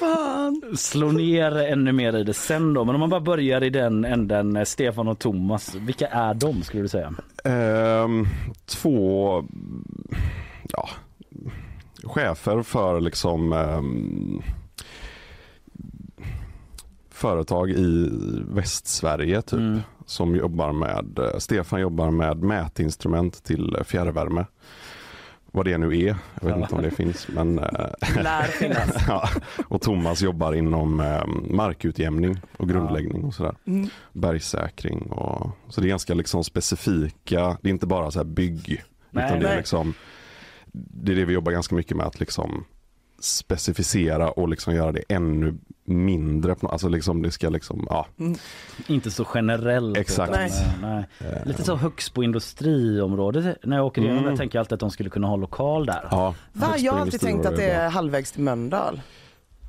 Fan. slå ner ännu mer i det sen då. Men om man bara börjar i den änden, eh, Stefan och Thomas. Vilka är de skulle du säga? Ehm, två ja, chefer för liksom ehm, företag i Västsverige typ. Mm. Som jobbar med, eh, Stefan jobbar med mätinstrument till fjärrvärme. Vad det nu är, jag vet inte om det finns. Men, eh, Lär finnas. ja. Och Thomas jobbar inom eh, markutjämning och grundläggning och sådär. Mm. Bergsäkring och så det är ganska liksom specifika, det är inte bara så här bygg. Nej, utan det är nej. liksom det är det vi jobbar ganska mycket med att liksom specificera och liksom göra det ännu mindre. Alltså liksom det ska liksom, ja. Inte så generellt. Exakt. utan, Nej. eh, nej. Lite så högst på industriområdet. När jag åker igenom Mm. det tänker jag alltid att de skulle kunna ha lokal där. ja Va? Jag har alltid tänkt att det är halvvägs till Mölndal.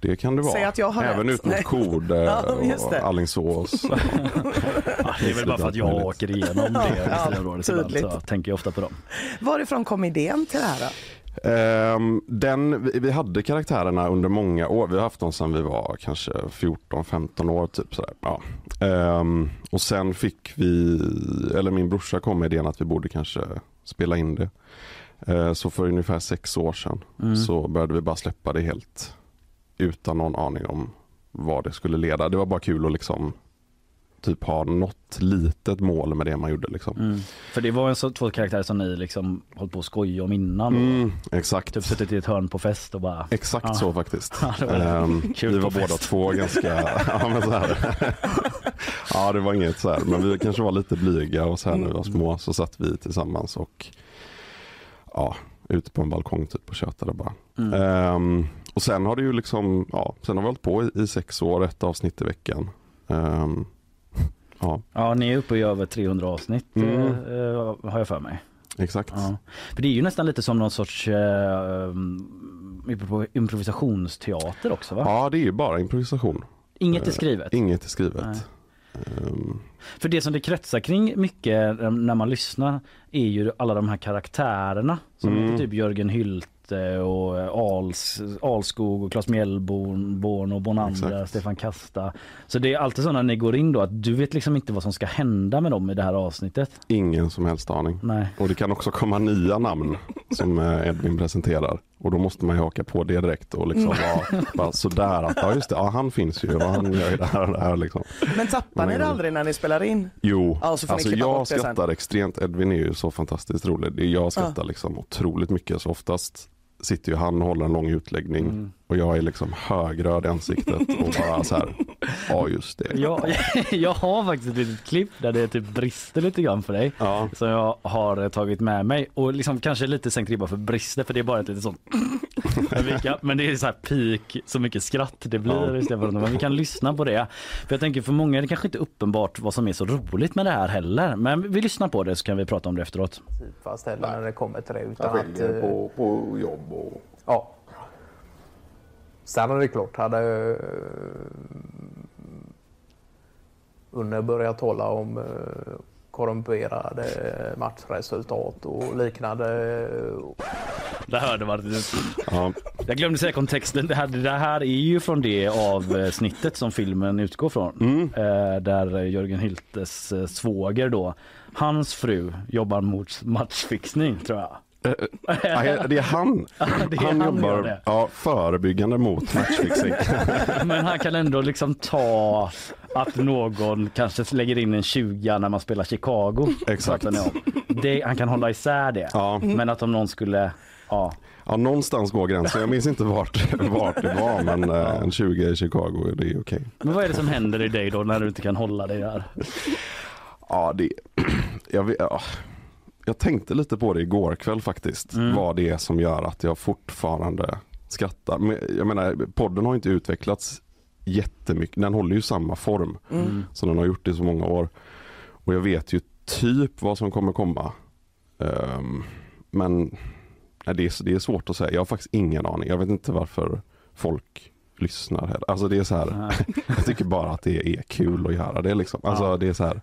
Det kan det vara. Säg att jag har Även rätt. ut mot. Kode Ja, och Alingsås. Ja, det är väl bara för att jag Möjligt. åker igenom det Ja, tydligt. så tänker jag ofta på dem. Varifrån kom idén till det här då? Ehm, den, vi, hade karaktärerna under många år. Vi har haft dem sedan vi var kanske 14-15 år. Typ sådär. Ja. Ehm, och sen fick vi, eller min brorsa kom med idén att vi borde kanske spela in det. Ehm, så för ungefär sex år sedan Mm. så började vi bara släppa det helt utan någon aning om vad det skulle leda. Det var bara kul att liksom typ ha något litet mål med det man gjorde. Liksom. Mm. För det var en så, två karaktärer som ni liksom hållit på att skoja om innan. Mm, exakt. Typ suttit i ett hörn på fest och bara... Exakt Ja. så faktiskt. Ja, var Ehm, vi var båda två ganska, ja men så här. ja det var inget så här, men vi kanske var lite blyga och så här när vi var små så satt vi tillsammans och ja, ute på en balkong typ och tjötade bara. Mm. Ehm, och sen har det ju liksom, ja, sen har vi hållit på i, i sex år, ett avsnitt i veckan. Ehm, ja, Ja, ni är uppe i över 300 avsnitt Mm. eh, har jag för mig. exakt. Ja. För det är ju nästan lite som någon sorts eh, impro- improvisationsteater också va? Ja, det är ju bara improvisation. Inget är Eh, skrivet. Inget är skrivet. Nej. Ehm, För det som det kretsar kring mycket eh, när man lyssnar är ju alla de här karaktärerna som Mm. heter typ Jörgen Hylte och eh, Als, Alskog och Claes Mjällborn Born och Bonander, Exakt. Stefan Kasta. Så det är alltid så när ni går in då att du vet liksom inte vad som ska hända med dem i det här avsnittet. ingen som helst aning. Nej. Och det kan också komma nya namn som eh, Edvin presenterar. Och då måste man ju haka på det direkt och liksom vara bara sådär att ja just det, ja, han finns ju och han gör ju det här och det här liksom. Men tappar ni det aldrig när ni spelar in? Jo, Ja, alltså klippa jag skrattar extremt. Edvin är ju så fantastiskt rolig. Jag skrattar liksom otroligt mycket så oftast sitter ju han och håller en lång utläggning Mm och jag är liksom högröd i ansiktet och bara så här Ja just det. Jag, jag har faktiskt ett litet klipp där det typ brister lite grann för dig. Ja. Som jag har tagit med mig och liksom kanske lite sänkt ribba för brister för det är bara ett litet sånt Men det är så här peak så mycket skratt det blir Ja. istället för men vi kan lyssna på det. För jag tänker för många är det kanske inte uppenbart vad som är så roligt med det här heller. Men vi lyssnar på det så kan vi prata om det efteråt. fast heller när det kommer till det. Utan att, eh, på, på jobb och... Ja. Sen är det klart, hade eh, Unne börjat tala om eh, korrumperade matchresultat och liknande. Det hörde man. Ja. Jag glömde säga kontexten. Det här, det här är ju från det avsnittet som filmen utgår från. Mm. Eh, där Jörgen Hyltes eh, svåger då, hans fru jobbar mot matchfixning tror jag. Nej, det är han. det är han han jobbar ja, förebyggande mot matchfixing. Men han kan ändå liksom ta att någon kanske lägger in en 20 när man spelar Chicago. Exakt. Det, han kan hålla isär det. Ja. Men att om någon skulle, ja. Ja, någonstans går gränsen. Jag minns inte vart, vart det var men eh, en 20 i Chicago, det är okej. Men vad är det som händer i dig då när du inte kan hålla dig där? Ja, det, jag, vet, ja, jag tänkte lite på det igår kväll faktiskt. Mm. Vad det är som gör att jag fortfarande skrattar. Men, jag menar, podden har inte utvecklats jättemycket. Den håller ju samma form Mm. som den har gjort i så många år. Och jag vet ju typ vad som kommer komma. Ehm, men nej, det, är, det är svårt att säga. Jag har faktiskt ingen aning. Jag vet inte varför folk lyssnar. Här. Alltså det är så här. jag tycker bara att det är kul att göra det liksom. Alltså Ja. det är så här.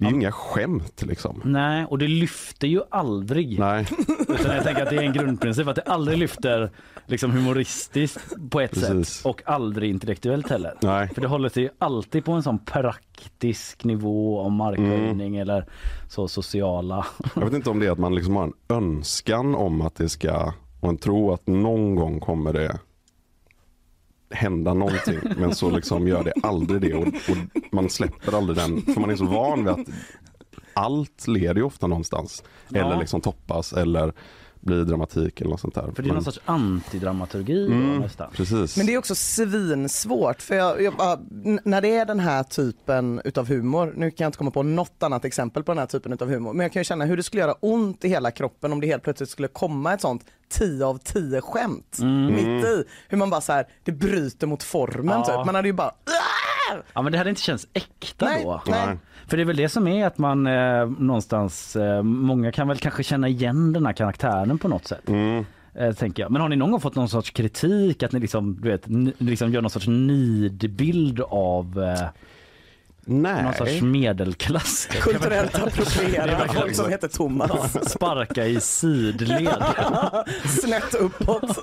Det är ju inga skämt liksom. Nej, och det lyfter ju aldrig. Nej. Utan jag tänker att det är en grundprincip att det aldrig lyfter liksom humoristiskt på ett Precis. sätt och aldrig intellektuellt heller. Nej. För det håller sig ju alltid på en sån praktisk nivå om markhöjning Mm. eller så sociala. Jag vet inte om det är att man liksom har en önskan om att det ska och en tro att någon gång kommer det hända någonting men så liksom gör det aldrig det och, och man släpper aldrig den för man är så van vid att allt leder ju ofta någonstans Ja. eller liksom toppas eller blir dramatik eller något sånt där. För det är Men- någon sorts antidramaturgi Mm, nästan. Precis. Men det är också svinsvårt för jag, jag när det är den här typen utav humor, nu kan jag inte komma på något annat exempel på den här typen utav humor, men jag kan ju känna hur det skulle göra ont i hela kroppen om det helt plötsligt skulle komma ett sånt 10 av 10 skämt Mm. mitt i. Hur man bara så här, det bryter mot formen Ja. typ. Man hade ju bara Ja men det hade inte känts äkta Nej, då. nej. För det är väl det som är att man eh, någonstans, eh, många kan väl kanske känna igen den här karaktären på något sätt. Mm. Eh, tänker jag. Men har ni någon gång fått någon sorts kritik att ni liksom, du vet, ni, liksom gör någon sorts nidbild av eh, Nej. någon sorts medelklass? kulturellt Det är appropriera verkligen folk som heter Thomas. Sparka i sidled. Snett uppåt.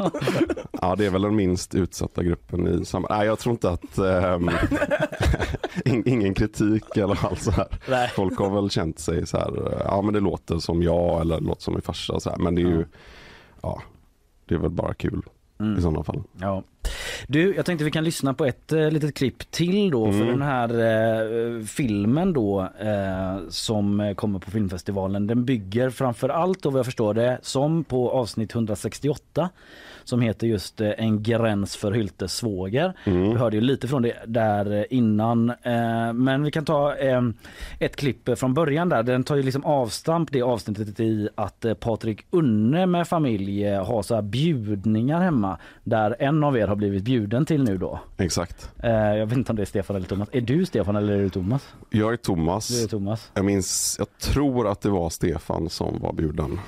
Ja, det är väl den minst utsatta gruppen i samhället. Nej, jag tror inte att ehm, in, ingen kritik alla fall så här. Nej. Folk har väl känt sig så här, eh, ja men det låter som jag eller låter som min farsa så här. Men det är ju, ja, det är väl bara kul Mm. i sådana fall. Ja. Du, jag tänkte vi kan lyssna på ett eh, litet klipp till då för Mm. den här eh, filmen då eh, som kommer på filmfestivalen. Den bygger framför allt då vad jag förstår det som på avsnitt 168 som heter just eh, En gräns för Hyltes svåger. Mm. Vi hörde ju lite från det där eh, innan eh, men vi kan ta ett klipp från början där. Den tar ju liksom avstamp det avsnittet i att Patrik Unne med familj har så här bjudningar hemma där en av er har blivit bjuden till nu då. Exakt. Eh, jag vet inte om det är Stefan eller Thomas. Är du Stefan eller är du Thomas? Jag är Thomas. Du är Thomas. Jag minns, jag tror att det var Stefan som var bjuden.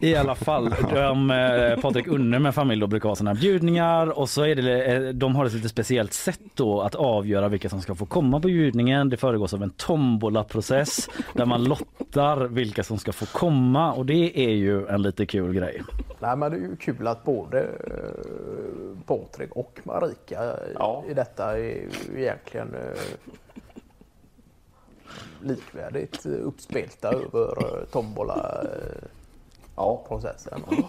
I alla fall, de, eh, Patrik Unne med familj då brukar ha sådana här bjudningar och så är det, eh, de har ett lite speciellt sätt då att avgöra vilka som ska få komma på bjudningen. Det föregås av en tombola-process där man lottar vilka som ska få komma och det är ju en lite kul grej. Nej, men det är ju kul att både eh, Patrik och Marika i- i detta är egentligen eh, likvärdigt eh, uppspelta över eh, tombola-processen.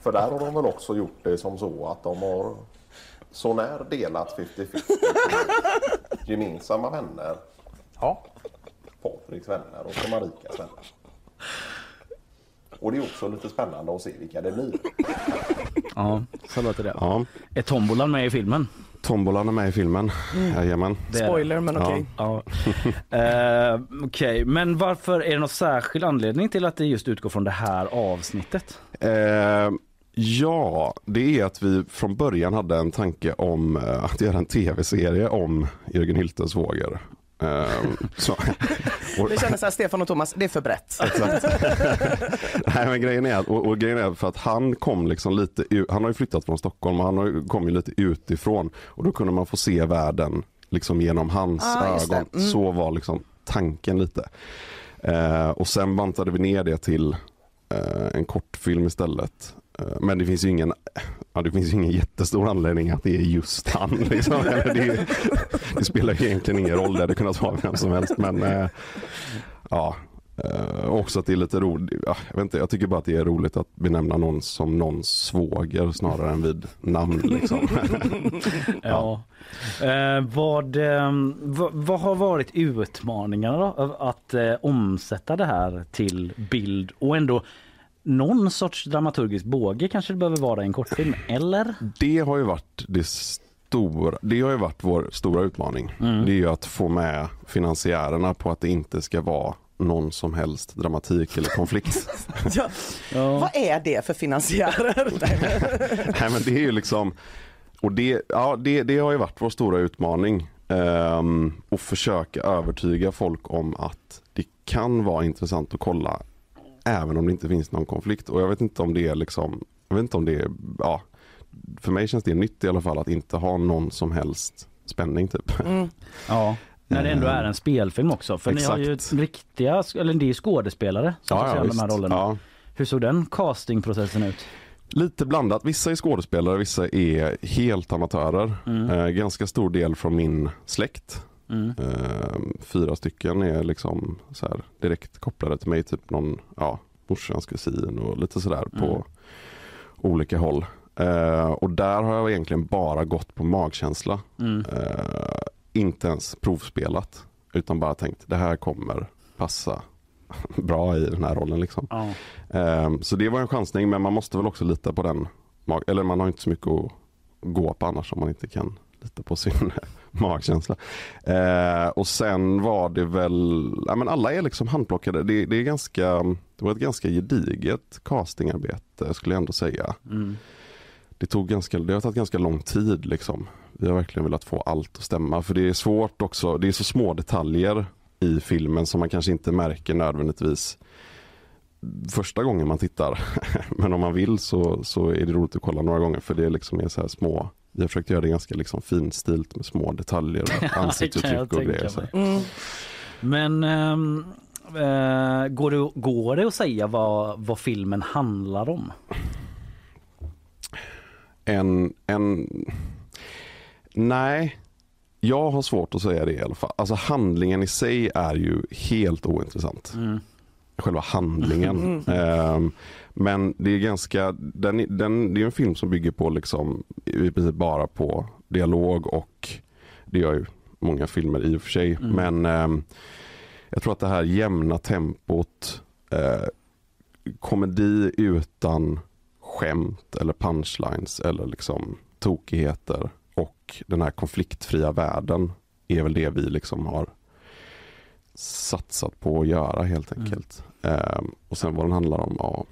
För där har de väl också gjort det som så att de har så när delat 50-50 gemensamma vänner. Ja. Patriks vänner och Marikas vänner. Och det är också lite spännande att se vilka det blir. Ja, så låter det. Ja. Är tombolan med i filmen? Tombolan är med i filmen. Mm. Jajamän. Spoiler men okej. Ja. Eh, Okej, men varför är det någon särskild anledning till att det just utgår från det här avsnittet? Eh, ja, det är att vi från början hade en tanke om eh, att göra en tv-serie om Jörgen Hyltes vågor. Eh, så, Det kändes såhär, Stefan och Thomas, det är för brett. Exakt. Nej men grejen är, att- och, och grejen är för att han kom liksom lite, han har ju flyttat från Stockholm och han har ju- kom ju lite utifrån och då kunde man få se världen liksom genom hans Ah, ögon. Mm. Så var liksom tanken lite. Eh, och sen bantade vi ner det till eh, en kortfilm istället. Eh, Men det finns ju ingen, ja, det finns ingen jättestor anledning att det är just han. Liksom. Det, det spelar ju egentligen ingen roll, det hade kunnat vara vem som helst. Men eh, ja, eh, också att det är lite roligt. Ja, jag, vet inte, jag tycker bara att det är roligt att benämna någon som någons svåger snarare än vid namn. Liksom. Ja. Eh, vad, eh, vad, vad har varit utmaningarna då? Av Att omsätta det här till bild och ändå någon sorts dramaturgisk båge kanske det behöver vara i en kortfilm, eller? Det har ju varit det stora, det har ju varit vår stora utmaning. Mm. Det är ju att få med finansiärerna på att det inte ska vara någon som helst dramatik eller konflikt. Ja. Vad är det för finansiärer? Nej men det är ju liksom, och det, ja, det, det har ju varit vår stora utmaning. Um, och försöka övertyga folk om att det kan vara intressant att kolla även om det inte finns någon konflikt. Och jag vet inte om det är liksom, jag vet inte om det är, ja, för mig känns det nytt i alla fall att inte ha någon som helst spänning typ. Ja. När det ändå är en spelfilm också. För ni har ju Exakt. riktiga, eller det är skådespelare som Ja, ja, se de här rollerna. Ja. Hur såg den castingprocessen ut? Lite blandat. Vissa är skådespelare, vissa är helt amatörer. Mm. Eh, ganska stor del från min släkt. Mm. Eh, fyra stycken är liksom så här direkt kopplade till mig. Typ någon ja, morsans kusin och lite sådär på Mm. olika håll. Eh, och där har jag egentligen bara gått på magkänsla. Mm. Eh, inte ens provspelat. Utan bara tänkt det här kommer passa bra i den här rollen. Liksom. Ja. Ehm, Så det var en chansning men man måste väl också lita på den. Eller man har inte så mycket att gå på annars om man inte kan lita på sin magkänsla. Eh, och sen var det väl, ja, men alla är liksom handplockade. Det, det, är ganska, det var ett ganska gediget castingarbete skulle jag ändå säga. Mm. Det, tog ganska, det har tagit ganska lång tid liksom. Vi har verkligen velat få allt att stämma för det är svårt också. Det är så små detaljer i filmen som man kanske inte märker nödvändigtvis första gången man tittar. Men om man vill så, så är det roligt att kolla några gånger för det liksom är så här små vi har försökt göra det ganska liksom finstilt med små detaljer, och ansiktsuttryck och grejer. Så. Mm. Men ehm, eh, går, det, går det att säga vad, vad filmen handlar om? En, en... Nej, jag har svårt att säga det i alla fall. Alltså handlingen i sig är ju helt ointressant. Mm. Själva handlingen. Ehm, men det är ganska, den, den, det är en film som bygger på liksom i princip bara på dialog och det gör ju många filmer i och för sig. Mm. Men ehm, jag tror att det här jämna tempot, eh, komedi utan skämt eller punchlines eller liksom tokigheter och den här konfliktfria världen är väl det vi liksom har satsat på att göra helt enkelt. Ehm, och sen vad den handlar om, ja.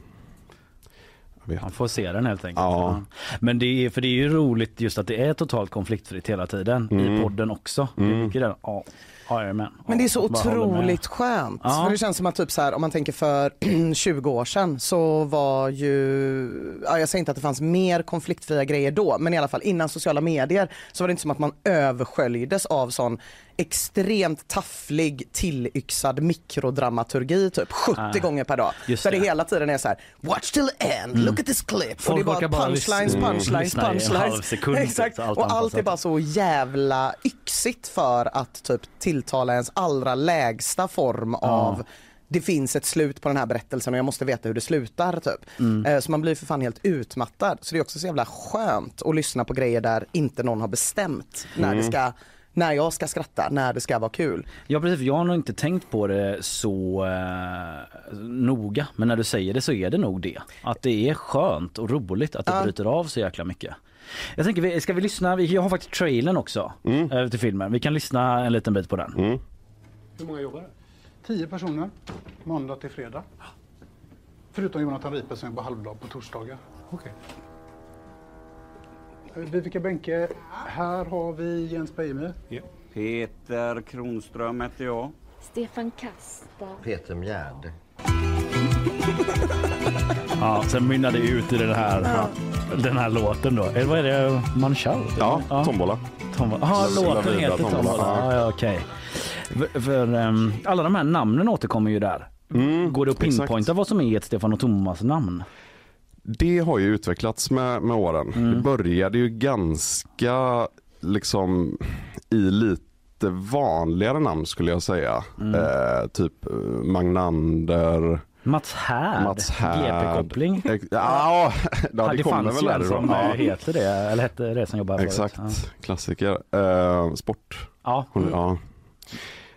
Man får se den helt enkelt. Ja. Men det är, för det är ju roligt just att det är totalt konfliktfritt hela tiden Mm. i podden också. Det är Mm. mycket där, ja, jajamän. Men det är så bara otroligt skönt. Ja. För det känns som att typ så här, om man tänker för 20 år sedan så var ju, ja, jag säger inte att det fanns mer konfliktfria grejer då, men i alla fall innan sociala medier så var det inte som att man översköljdes av sån extremt tafflig tillyxad mikrodramaturgi typ 70 Ah, gånger per dag. Där det. det. hela tiden är så här: watch till end, Mm. look at this clip. Folk och det är bara bara punchlines, lyssna- punchlines, en punchlines. halv sekund, Exakt. allt Och allt är bara så jävla yxigt för att typ tilltala ens allra lägsta form av det finns ett slut på den här berättelsen och jag måste veta hur det slutar typ. Mm. Eh, Så man blir för fan helt utmattad. Så det är också så jävla skönt att lyssna på grejer där inte någon har bestämt när Mm. det ska när jag ska skratta, när det ska vara kul. Ja precis, jag har nog inte tänkt på det så eh, noga men när du säger det så är det nog det. Att det är skönt och roligt att det Ja. bryter av så jäkla mycket. Jag tänker, vi- ska vi lyssna? Vi- Jag har faktiskt trailern också eh, till filmen. Vi kan lyssna en liten bit på den. Hur många jobbar det? Tio personer, måndag till fredag. Förutom Jonathan Riper som jobbar halvdag på torsdagar. Okej. Vivica Bänke, här har vi Jens Beijmo. Peter Kronström heter jag. Stefan Kasta. Peter Mjärde. Ja, sen mynnar det ut i den här, den här låten då. Eller vad är det? Manchal? Ja, Tombola. Tombola. Ja, La- låten heter Tombola. Tombola. Ja, ja, okej. För, för ehm, alla de här namnen återkommer ju där. Går det att exakt. pinpointa vad som är ett Stefan och Thomas namn? Det har ju utvecklats med, med åren. Mm. Det började ju ganska liksom i lite vanligare namn skulle jag säga. Mm. Eh, typ eh, Magnander. Mats Härd, Mats. GP-koppling. Ja, ja, det, det kommer väl därifrån. som Ja. heter det, eller hette det som jobbar Exakt, förut. klassiker. Eh, sport. Ja. Hon, ja.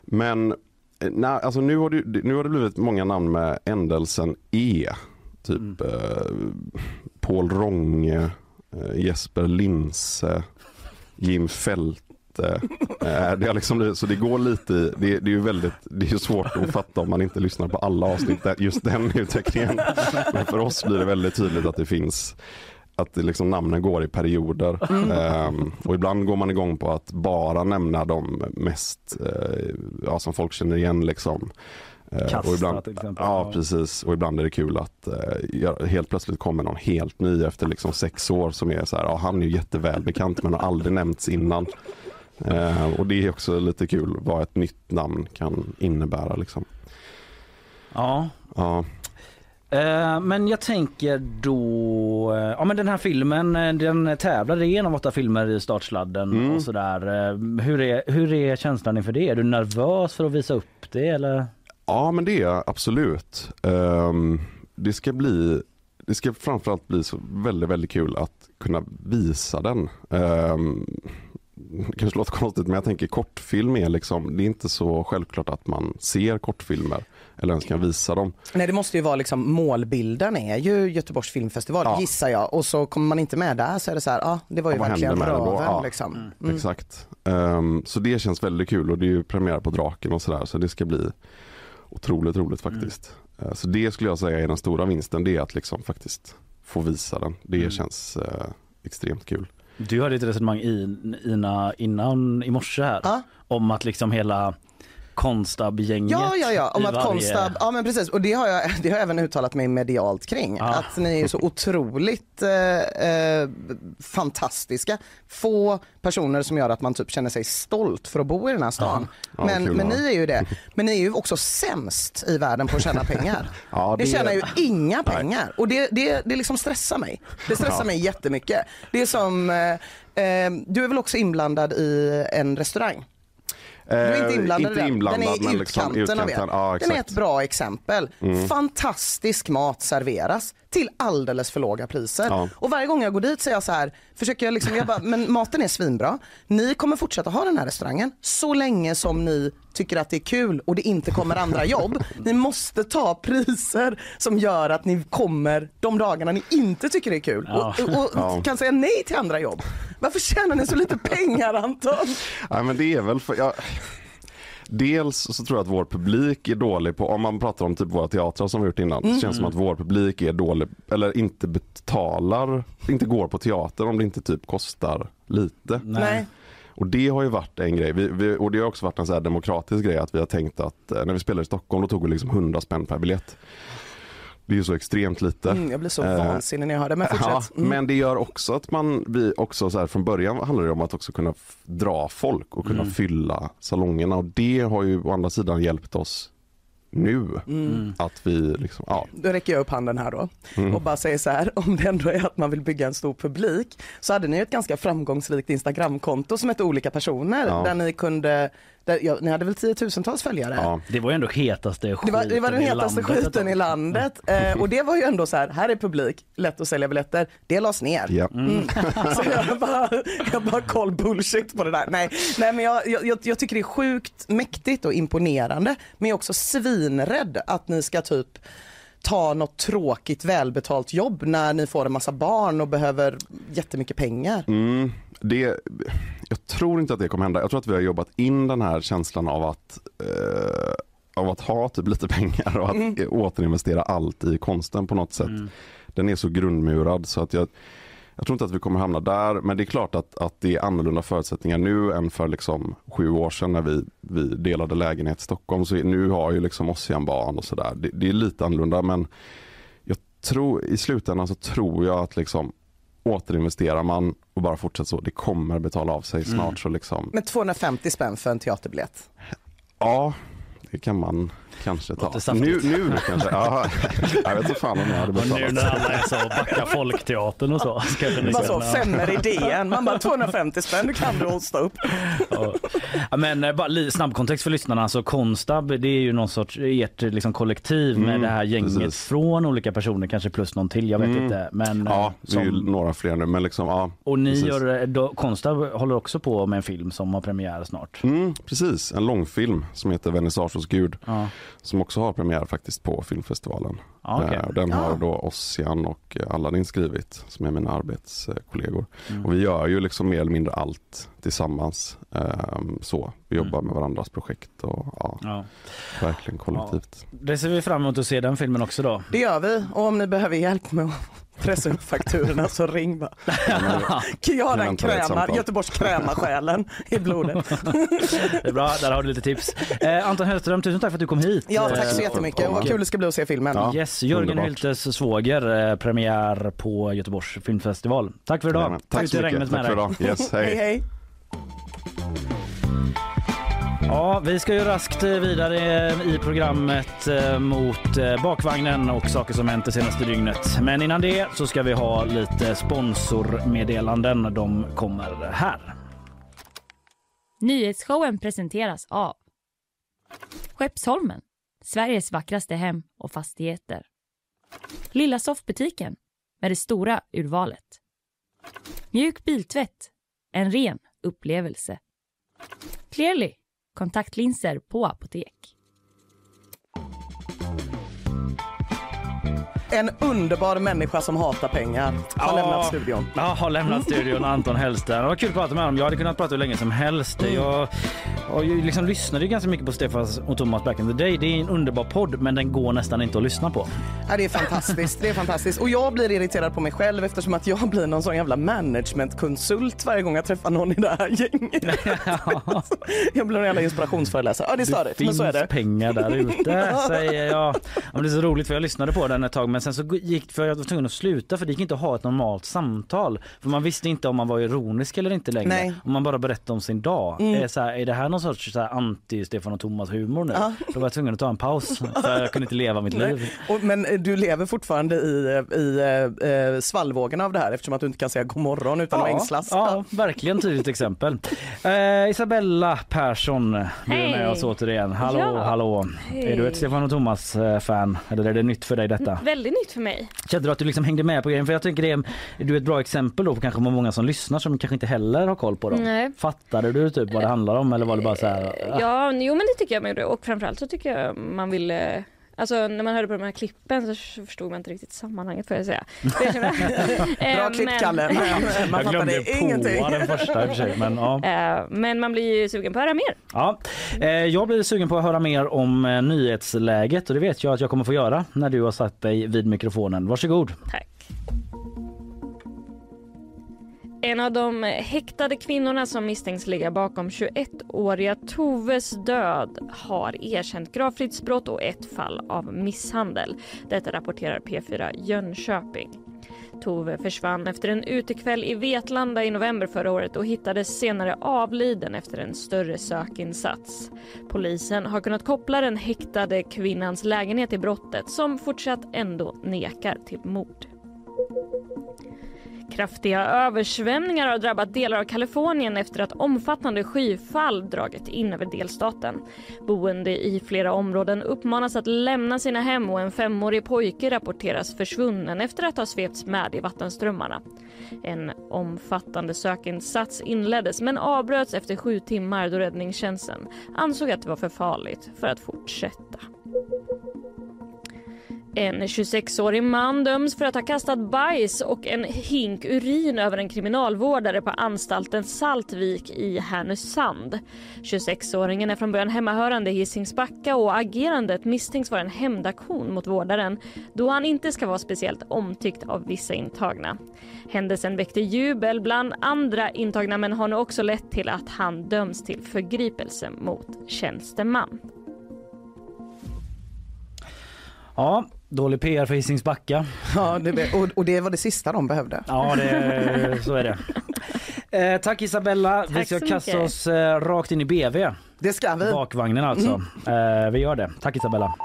Men eh, nej, alltså nu, har det, nu har det blivit många namn med ändelsen E. Typ Mm. eh, Paul Ronge, eh, Jesper Linse, Jim Fälte. Eh, det har liksom, så det går lite i, det, det är ju väldigt, det är ju svårt att fatta om man inte lyssnar på alla avsnitt, just den utvecklingen. Men för oss blir det väldigt tydligt att det finns att liksom namnen går i perioder. Mm. Ehm, och ibland går man igång på att bara nämna de mest, eh, ja, som folk känner igen liksom. Eh, Kasta och ibland, till exempel. Ja precis och ibland är det kul att eh, helt plötsligt kommer någon helt ny efter liksom sex år som är så här, ja, han är ju jättevälbekant men har aldrig nämnts innan. Eh, och det är också lite kul vad ett nytt namn kan innebära liksom. Ja. Ja. Eh, Men jag tänker då, eh, ja men den här filmen eh, den tävlade i en av åtta filmer i startsladden Mm. och sådär. Eh, Hur är, hur är känslan inför det? Är du nervös för att visa upp det eller? Ja men det är jag absolut. Ehm, det ska bli det ska framförallt bli så väldigt, väldigt kul att kunna visa den. Um, kanske låter konstigt men jag tänker kortfilm är liksom, det är inte så självklart att man ser kortfilmer eller ens kan visa dem. Nej det måste ju vara liksom målbilden är ju Göteborgs filmfestival Ja. gissar jag och så kommer man inte med där så är det så här, ja det var ju Ja, verkligen röven Ja. liksom. Mm. Exakt. Ehm, så det känns väldigt kul och det är ju premiär på Draken och sådär så det ska bli otroligt roligt faktiskt. Eh, så det skulle jag säga är den stora vinsten, det är att liksom faktiskt få visa den. Det Mm. känns eh, extremt kul. Du hade ett resonemang i, Ina innan i morse här om att liksom hela Konstab-gänget Ja, ja, ja, om att varje- Konstab, ja men precis och det har jag, det har jag även uttalat mig medialt kring. Ja. Att ni är så otroligt eh, eh, fantastiska. Få personer som gör att man typ känner sig stolt för att bo i den här stan. Ja, vad men kul, men ni är ju det. Men ni är ju också sämst i världen på att tjäna pengar. Ja, det... det- tjänar ju inga pengar och det, det, det liksom stressar mig. Det stressar Ja. mig jättemycket. Det är som, eh, eh, du är väl också inblandad i en restaurang? Du är inte inblandad inte inblandad, den är i men liksom utkanten av er. utkanten. Ja, den är ett bra exempel. Mm. Fantastisk mat serveras till alldeles för låga priser. Ja. Och varje gång jag går dit så är jag så här, försöker jag liksom, jag bara, men maten är svinbra. Ni kommer fortsätta ha den här restaurangen så länge som ni tycker att det är kul och det inte kommer andra jobb. Ni måste ta priser som gör att ni kommer de dagarna ni inte tycker det är kul Ja. och, och, och Ja. kan säga nej till andra jobb. Varför tjänar ni så lite pengar Anton? Nej, men det är väl för, ja, Dels så tror jag att vår publik är dålig på, om man pratar om typ våra teatrar som vi gjort innan, Mm. så känns det som att vår publik är dålig, eller inte betalar, inte går på teater om det inte typ kostar lite. Nej. Och det har ju varit en grej, vi, vi, och det har också varit en så här demokratisk grej att vi har tänkt att eh, när vi spelade i Stockholm då tog vi liksom 100 spänn per biljett. Det är ju så extremt lite. Mm, jag blir så Eh, vansinnig när jag hör det, men Ja, fortsätt. Mm. men det gör också att man, vi också så här, från början handlar det om att också kunna dra folk och kunna Mm. fylla salongerna och det har ju å andra sidan hjälpt oss nu. Mm. Att vi liksom, ja. Då räcker jag upp handen här då Mm. och bara säger så här, om det ändå är att man vill bygga en stor publik så hade ni ett ganska framgångsrikt Instagramkonto som hette olika personer Ja. där ni kunde Där, ja, ni hade väl tiotusentals följare? Ja. Det var ju ändå hetaste Det skiten var, det var den i hetaste landet skiten i landet eh, och det var ju ändå så här, här är publik, lätt att sälja biljetter. Det lades ner. Ja. Mm. Så jag bara, jag bara koll bullshit på det där. Nej, nej men jag, jag, jag tycker det är sjukt mäktigt och imponerande men jag är också svinrädd att ni ska typ ta något tråkigt välbetalt jobb när ni får en massa barn och behöver jättemycket pengar. Mm, det, jag tror inte att det kommer hända. Jag tror att vi har jobbat in den här känslan av att, eh, av att ha typ lite pengar och att Mm. återinvestera allt i konsten på något sätt. Den är så grundmurad så att jag, jag tror inte att vi kommer hamna där. Men det är klart att, att det är annorlunda förutsättningar nu än för liksom sju år sedan när vi, vi delade lägenhet i Stockholm. Så nu har ju liksom Ossian barn och sådär. Det, det är lite annorlunda men jag tror, i slutändan så tror jag att liksom återinvesterar man och bara fortsätter så, det kommer betala av sig snart. Mm. Så liksom, Men 250 spänn för en teaterbiljett. ja, det kan man kanske ta. Nu, nu kanske, ja, jag vet inte fan om jag hade Och nu betalat. när alla är så backa Folkteatern och så. Ska det Bara så, kunna- femmer i DN, man bara 250 spänn, du kan du hosta upp. Ja. Men eh, bara snabb kontext för lyssnarna. Så Konstab det är ju någon sorts ert liksom, kollektiv med Mm, det här gänget precis. från olika personer, kanske plus någon till. Jag vet Mm. inte. Men, eh, Ja, det är ju som, några fler nu men liksom, ja. och ni precis. gör, eh, då, Konstab håller också på med en film som har premiär snart. Mm, precis, en långfilm som heter Vernissage hos Gud. Ja. Som också har premiär faktiskt på filmfestivalen. Ja, okej. Eh, och Den har Ja. då Ossian och eh, Aladdin skrivit som är mina arbetskollegor. Mm. Och vi gör ju liksom mer eller mindre allt tillsammans. Ehm, så. Vi jobbar med varandras projekt och ja, Ja. verkligen kollektivt. Det ser vi fram emot att se den filmen också då. Det gör vi och om ni behöver hjälp med att pressa upp fakturorna så ring bara. Krämar. Göteborgs krämarsjälen i blodet. Det är bra, där har du lite tips. Eh, Anton Hellström, tusen tack för att du kom hit. Ja tack så Eh, jättemycket och vad och- kul det ska bli att se filmen. Yes, Jörgen underbart. Hyltes svåger, eh, premiär på Göteborgs filmfestival. Tack för idag. Tack så mycket. Tack för idag. Yes, hej. Hej hej. Ja, vi ska ju raskt eh, vidare eh, i programmet eh, mot bakvagnen och saker som hänt det senaste dygnet. Men innan det så ska vi ha lite sponsormeddelanden. De kommer här. Nyhetsshowen presenteras av Skeppsholmen, Sveriges vackraste hem och fastigheter. Lilla soffbutiken med det stora urvalet. Mjuk biltvätt, en ren upplevelse. Clearly, kontaktlinser på apotek. En underbar människa som hatar pengar har lämnat studion. Ja, har lämnat studion. Anton Hellström. Det var kul att prata med honom. Jag hade kunnat prata hur länge som helst. Mm. Jag, jag liksom lyssnade ju ganska mycket på Stefans och Thomas Back in the Day. Det är en underbar podd, men den går nästan inte att lyssna på. Ja, det är fantastiskt. Det är fantastiskt. Och jag blir irriterad på mig själv eftersom att jag blir någon sån jävla managementkonsult varje gång jag träffar någon i det här gänget. jag blir en jävla inspirationsföreläsare. Ja, det är störigt, men så är det. finns pengar där ute, säger jag. Ja, men det är så roligt för jag lyssnade på den ett tag men sen så gick för jag var tvungen att sluta för det gick inte att ha ett normalt samtal. För man visste inte om man var ironisk eller inte längre. Nej. Om man bara berättade om sin dag. Mm. Är, så här, är det här någon sorts så här, anti-Stefan och Thomas humor nu? Ja. Då var jag tvungen att ta en paus för jag kunde inte leva mitt liv. Och, men eh, du lever fortfarande i, i eh, eh, svallvågorna av det här eftersom att du inte kan säga god morgon utan att ängslas. Ja, verkligen tydligt exempel. Eh, Isabella Persson, du är Hej. med oss återigen. Hallå, Ja. hallå. Hej. Är du ett Stefan och Thomas-fan? Eller är det nytt för dig detta? Väldigt nytt för mig. Kände du att du liksom hängde med på grejen? För jag tycker det är, du är ett bra exempel då på kanske många som lyssnar som kanske inte heller har koll på dem. Nej. Fattade du typ vad det handlar om eller var det bara så här? ah, Ja, jo men det tycker jag man gjorde och framförallt så tycker jag man ville Alltså när man hörde på de här klippen så förstod man inte riktigt sammanhanget får jag säga. Jag. Eh, Bra klippt men- Kalle, men man jag glömde fattade ingenting. den första i och för sig. Men, ja. Eh, Men man blir ju sugen på att höra mer. Ja. Eh, jag blir sugen på att höra mer om eh, nyhetsläget och det vet jag att jag kommer få göra när du har satt dig vid mikrofonen. Varsågod. Tack. En av de häktade kvinnorna som misstänks ligga bakom 21-åriga Toves död har erkänt gravfridsbrott och ett fall av misshandel. Detta rapporterar P4 Jönköping. Tove försvann efter en utekväll i Vetlanda i november förra året och hittades senare avliden efter en större sökinsats. Polisen har kunnat koppla den häktade kvinnans lägenhet till brottet som fortsatt ändå nekar till mord. Kraftiga översvämningar har drabbat delar av Kalifornien efter att omfattande skyfall dragit in över delstaten. Boende i flera områden uppmanas att lämna sina hem och en femårig pojke rapporteras försvunnen efter att ha svepts med i vattenströmmarna. En omfattande sökinsats inleddes men avbröts efter sju timmar då räddningstjänsten ansåg att det var för farligt för att fortsätta. En 26-årig man döms för att ha kastat bajs och en hink urin över en kriminalvårdare på anstalten Saltvik i Härnösand. 26-åringen är från början hemmahörande i Hisingsbacka och agerandet misstänks vara en hämndaktion mot vårdaren då han inte ska vara speciellt omtyckt av vissa intagna. Händelsen väckte jubel bland andra intagna men har nu också lett till att han döms till förgripelse mot tjänsteman. Ja, dålig PR för Hisings Backa. Ja, det, och, och det var det sista de behövde. Ja, det, så är det. Eh, tack Isabella. vi Tack ska så kasta mycket. oss eh, rakt in i BV. Det ska vi. Bakvagnen alltså. Eh, vi gör det. Tack Isabella.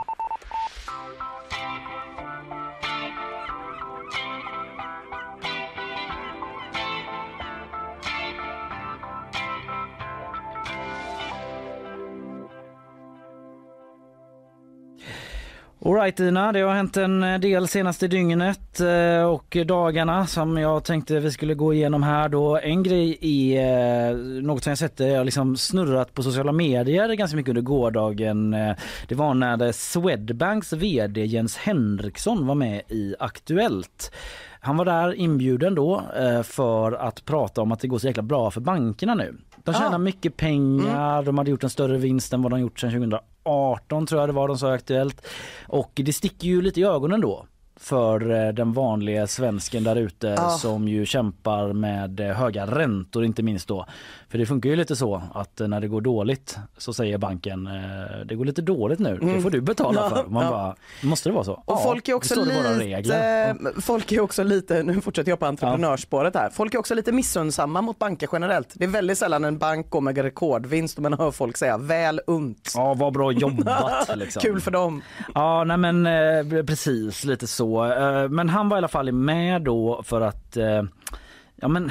Alright Ina, det har hänt en del senaste dygnet eh, och dagarna som jag tänkte vi skulle gå igenom här då. En grej är eh, något som jag sett, jag liksom snurrat på sociala medier ganska mycket under gårdagen. Eh, Det var när Swedbanks VD Jens Henriksson var med i Aktuellt. Han var där inbjuden då eh, för att prata om att det går så jäkla bra för bankerna nu. De tjänar Ah. mycket pengar, de hade gjort en större vinst än vad de gjort sedan 2018 tror jag det var de sa i Aktuellt. Och det sticker ju lite i ögonen då för eh, den vanliga svensken där ute Ah. som ju kämpar med eh, höga räntor inte minst då. För det funkar ju lite så att eh, när det går dåligt så säger banken det går lite dåligt nu, det Mm. får du betala Ja, för. Man ja. bara, måste det vara så? Och folk är också lite, folk är också lite, nu fortsätter jag på entreprenörsspåret här, folk är också lite missunnsamma mot banker generellt. Det är väldigt sällan en bank går med rekordvinst och man hör folk säga väl unt. Ja, vad bra jobbat. Liksom. Kul för dem. Ja, nej men precis lite så så. Eh, men han var i alla fall med då för att eh, Ja men,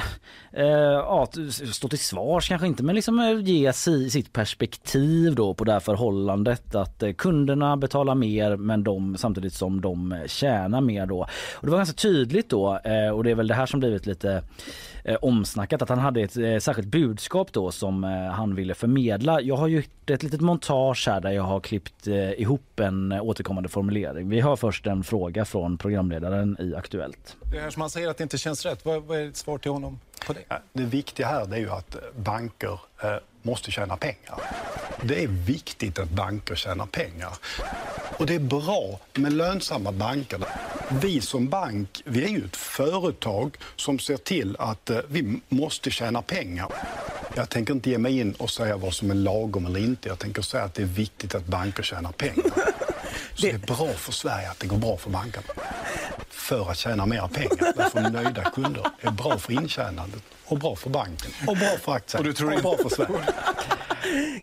eh, ja, stå till svars kanske inte men liksom eh, ge si, sitt perspektiv då på det här förhållandet att eh, kunderna betalar mer men de samtidigt som de tjänar mer då. Och det var ganska tydligt då eh, och det är väl det här som blivit lite eh, omsnackat att han hade ett eh, särskilt budskap då som eh, han ville förmedla. Jag har gjort ett litet montage här där jag har klippt eh, ihop en eh, återkommande formulering. Vi har först en fråga från programledaren i Aktuellt. Det här som han säger att det inte känns rätt, vad, vad är ditt svar till honom på det? Det viktiga här det är ju att banker eh, måste tjäna pengar. Det är viktigt att banker tjänar pengar. Och det är bra med lönsamma banker. Vi som bank, vi är ju ett företag som ser till att eh, vi måste tjäna pengar. Jag tänker inte ge mig in och säga vad som är lagom eller inte. Jag tänker säga att det är viktigt att banker tjänar pengar. Så det är bra för Sverige att det går bra för bankerna. För att tjäna mer pengar. Därför nöjda kunder är bra för intjänandet och bra för banken och bra för aktien Och du tror och bra för Sverige.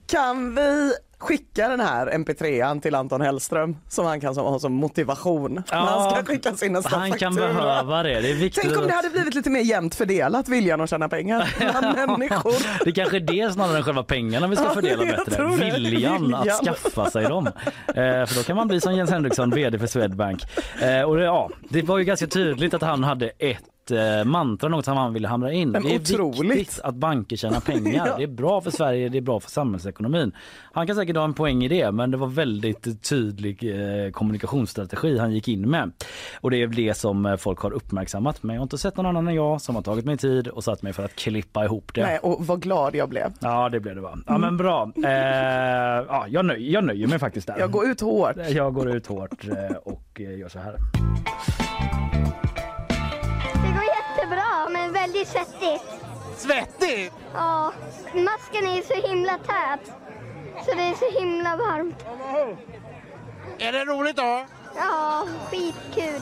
Kan vi skicka den här mp3an till Anton Hellström som han kan som, ha som motivation när han ska skicka sin nästa han kan faktura. behöva det. Det är viktigt. Tänk om det hade blivit lite mer jämnt fördelat viljan att tjäna pengar bland människor. Det kanske är det snarare än själva pengarna vi ska Ja, fördela bättre. det. Viljan att Viljan. skaffa sig dem. Eh, för då kan man bli som Jens Henriksson, VD för Swedbank. Eh, och det, ja, det var ju ganska tydligt att han hade ett eh, mantra, något som han ville hamra in. Men det är otroligt. viktigt att banker tjänar pengar. Ja. Det är bra för Sverige, det är bra för samhällsekonomin. Han kan säkert ha en poäng i det, men det var väldigt tydlig eh, kommunikationsstrategi han gick in med. Och det är det som eh, folk har uppmärksammat. Men jag har inte sett någon annan än jag som har tagit mig tid och satt mig för att klippa ihop det. Nej, och vad glad jag blev. Ja det blev det va. Ja men bra. Eh, ja, jag, nöj, jag nöjer mig faktiskt där. Jag går ut hårt. Jag går ut hårt eh, och gör så här. Väldigt svettigt. Svettigt? Ja, masken är ju så himla tät. Så det är så himla varmt. Är det roligt då? Ja, skitkul.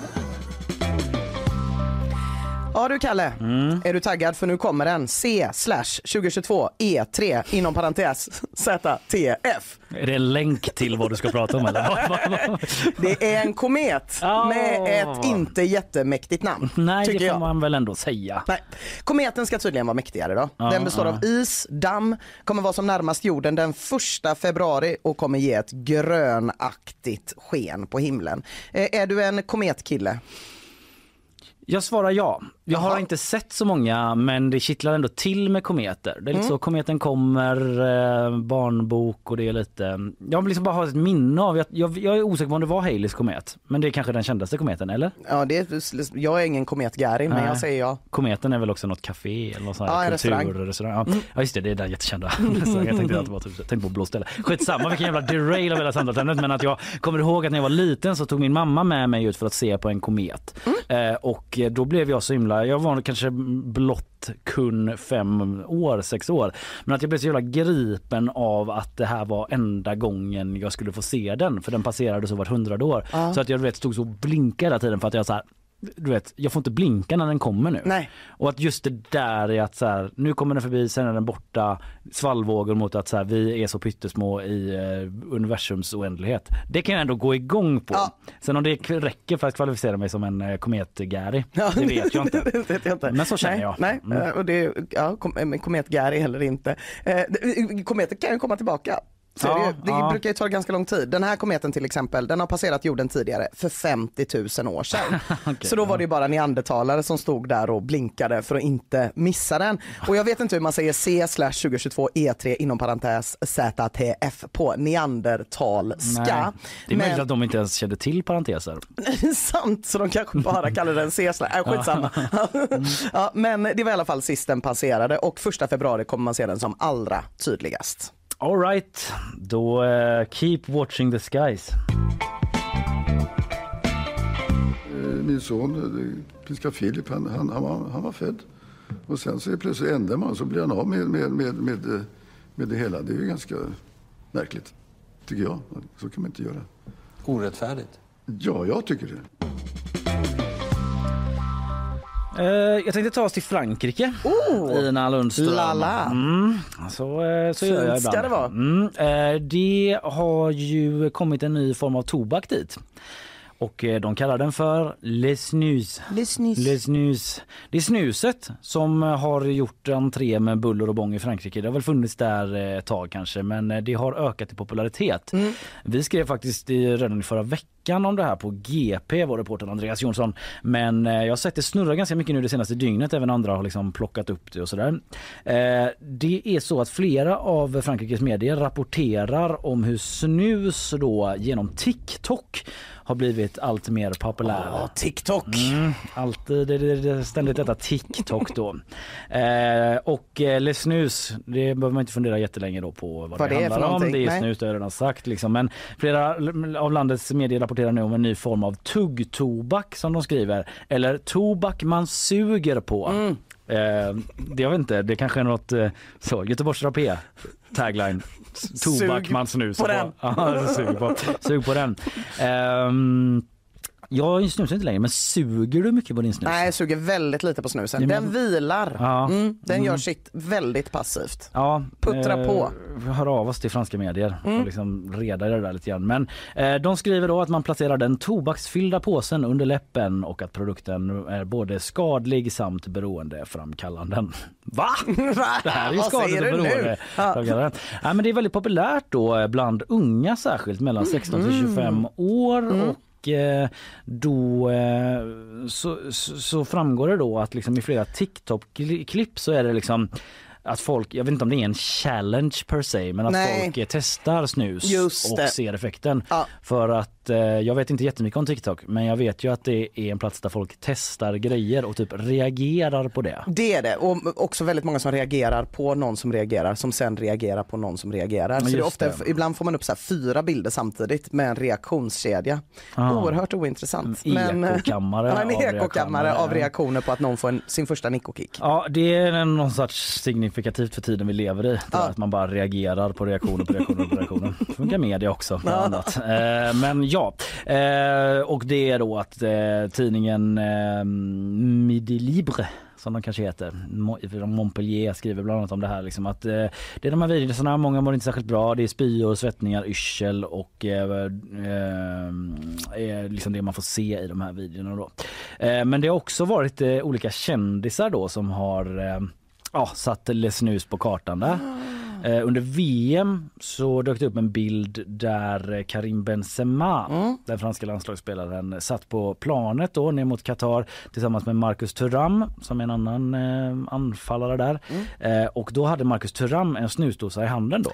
Ja du Kalle, är du taggad för nu kommer den C slash 2022 E3 inom parentes ZTF. Är det en länk till vad du ska prata om eller? Det är en komet med ett inte jättemäktigt namn. Nej det får jag. man väl ändå säga. Nej. Kometen ska tydligen vara mäktigare då. Ja, den består ja. av is, damm, kommer vara som närmast jorden den första februari och kommer ge ett grönaktigt sken på himlen. Eh, är du en kometkille? Jag svarar ja. Jag har inte sett så många men det kittlar ändå till med kometer. Det är lite Mm. så kometen kommer, eh, barnbok och det är lite... Jag liksom bara ha ett minne av, jag, jag, jag är osäker på om det var Haleys komet. Men det är kanske den kändaste kometen, eller? Ja, det är, jag är ingen komet-Gary men jag säger ja. Kometen är väl också något café eller något sånt Ja, här en restaurang. kulturrestaurang. Ja. Mm. ja just det, det är den jättekända restaurangen. Jag tänkte att det var typ, tänkte på blå ställe. Skitsamma vilken jävla derail av hela samtalsämnet men att jag kommer ihåg att när jag var liten så tog min mamma med mig ut för att se på en komet. Mm. Eh, och då blev jag så himla, jag var kanske blott kun fem år, sex år. Men att jag blev så jävla gripen av att det här var enda gången jag skulle få se den för den passerade så vart hundrade år. Ja. Så att jag vet, stod så och blinkade hela tiden för att jag så här du vet, jag får inte blinka när den kommer nu. Nej. Och att just det där är att så här, nu kommer den förbi, sen är den borta, svallvågor mot att så här, vi är så pyttesmå i eh, universums oändlighet. Det kan jag ändå gå igång på. Sen om det räcker för att kvalificera mig som en eh, komet-Gary, det vet jag inte. det vet jag inte. Men så känner nej, jag. Nej, Mm. eh, och det, ja, kom, komet-Gary heller inte. Eh, det- kometer kan ju komma tillbaka. Så det, Ja, ju. det ja. brukar ju ta ganska lång tid. Den här kometen till exempel, den har passerat jorden tidigare för 50 000 år sedan. så då var det ju bara neandertalare som stod där och blinkade för att inte missa den. Och jag vet inte hur man säger C slash 2022 E3 E inom parentes ZTF på neandertalska. Nej, det är möjligt Men- att de inte ens kände till parenteser. Sant, så de kanske bara kallar den C-slash. Äh, skitsamma. ja, men det var i alla fall sist den passerade och första februari kommer man se den som allra tydligast. All right, då eh, keep watching the skies. Eh, Min son, eh, prins Filip, han, han, han, var, han var född. Och sen så är plötsligt ändrar man så blir han av med, med, med, med, med det hela. Det är ju ganska märkligt, tycker jag. Så kan man inte göra. Orättfärdigt. Ja, jag tycker det. Eh, jag tänkte ta oss till Frankrike. Ina Lundström. Lala. Mm, så, eh, så gör jag Fint ska ibland. det vara. Mm, eh, det har ju kommit en ny form av tobak dit. Och eh, de kallar den för Les Snus. Det är snuset som har gjort entré med buller och bång i Frankrike. Det har väl funnits där eh, ett tag kanske men eh, det har ökat i popularitet. Vi skrev faktiskt i, redan i förra veckan om det här på GP, vår reporter Andreas Jonsson. Men eh, jag har sett det snurra ganska mycket nu det senaste dygnet. Även andra har liksom plockat upp det och sådär. Eh, det är så att flera av Frankrikes medier rapporterar om hur snus då genom TikTok har blivit allt mer populär. Ja, TikTok. Mm, alltid det, det, ständigt detta TikTok då. eh, och eh, Les Snus, det behöver man inte fundera jättelänge då på vad, Vad det, det handlar om. Det är snus, det har jag redan sagt liksom. Men flera av landets medier rapporterar nu om en ny form av tuggtobak som de skriver. Eller tobak man suger på. Mm. Eh, det jag vet inte, det kanske är något eh, så, Göteborgs Rapé tagline. Tobak Sug man snusar på den. Ja, sug på, sug på den. Ehm, jag snusar inte längre, men suger du mycket på din snus? Nej, jag suger väldigt lite på snusen. Den vilar. Ja. Mm, den Mm. gör sitt väldigt passivt. Ja, Puttra på. Vi hör av oss till franska medier Mm. och liksom reda det där lite grann. Men eh, de skriver då att man placerar den tobaksfyllda påsen under läppen och att produkten är både skadlig samt beroendeframkallande. Va? Det här är ju skadligt och beroendeframkallande. Ja, men det är väldigt populärt då bland unga särskilt mellan 16 till 25 år. Mm. Och eh, då eh, så, så, framgår det då att liksom i flera TikTok-klipp så är det liksom att folk, jag vet inte om det är en challenge per se, men att Nej. folk eh, testar snus och ser effekten. För att eh, jag vet inte jättemycket om TikTok, men jag vet ju att det är en plats där folk testar grejer och typ reagerar på det. Det är det och också väldigt många som reagerar på någon som reagerar som sen reagerar på någon som reagerar. Så ofta, det. ibland får man upp så fyra bilder samtidigt med en reaktionskedja. Ah. Oerhört ointressant. En ekokammare ja, en av ekokammare reaktioner. av reaktioner på att någon får en, sin första nickokick. Ja, det är någon sorts signifikativt för tiden vi lever i. Där Att man bara reagerar på reaktioner på reaktioner på reaktioner. Det funkar media också Ja. annat. Eh, Men Ja, eh, och det är då att eh, tidningen eh, Midi Libre som de kanske heter, Montpellier skriver bland annat om det här liksom att eh, det är de här videorna, många mår inte särskilt bra, det är spyor, svettningar, yrsel och eh, eh, är liksom det man får se i de här videorna då. Eh, men det har också varit eh, olika kändisar då som har eh, ja, satt Le Snus på kartan där. Eh, under VM så dök det upp en bild där eh, Karim Benzema, den franska landslagsspelaren, satt på planet då ner mot Qatar tillsammans med Marcus Thuram som är en annan eh, anfallare där. Eh, och då hade Marcus Thuram en snusdosa i handen då.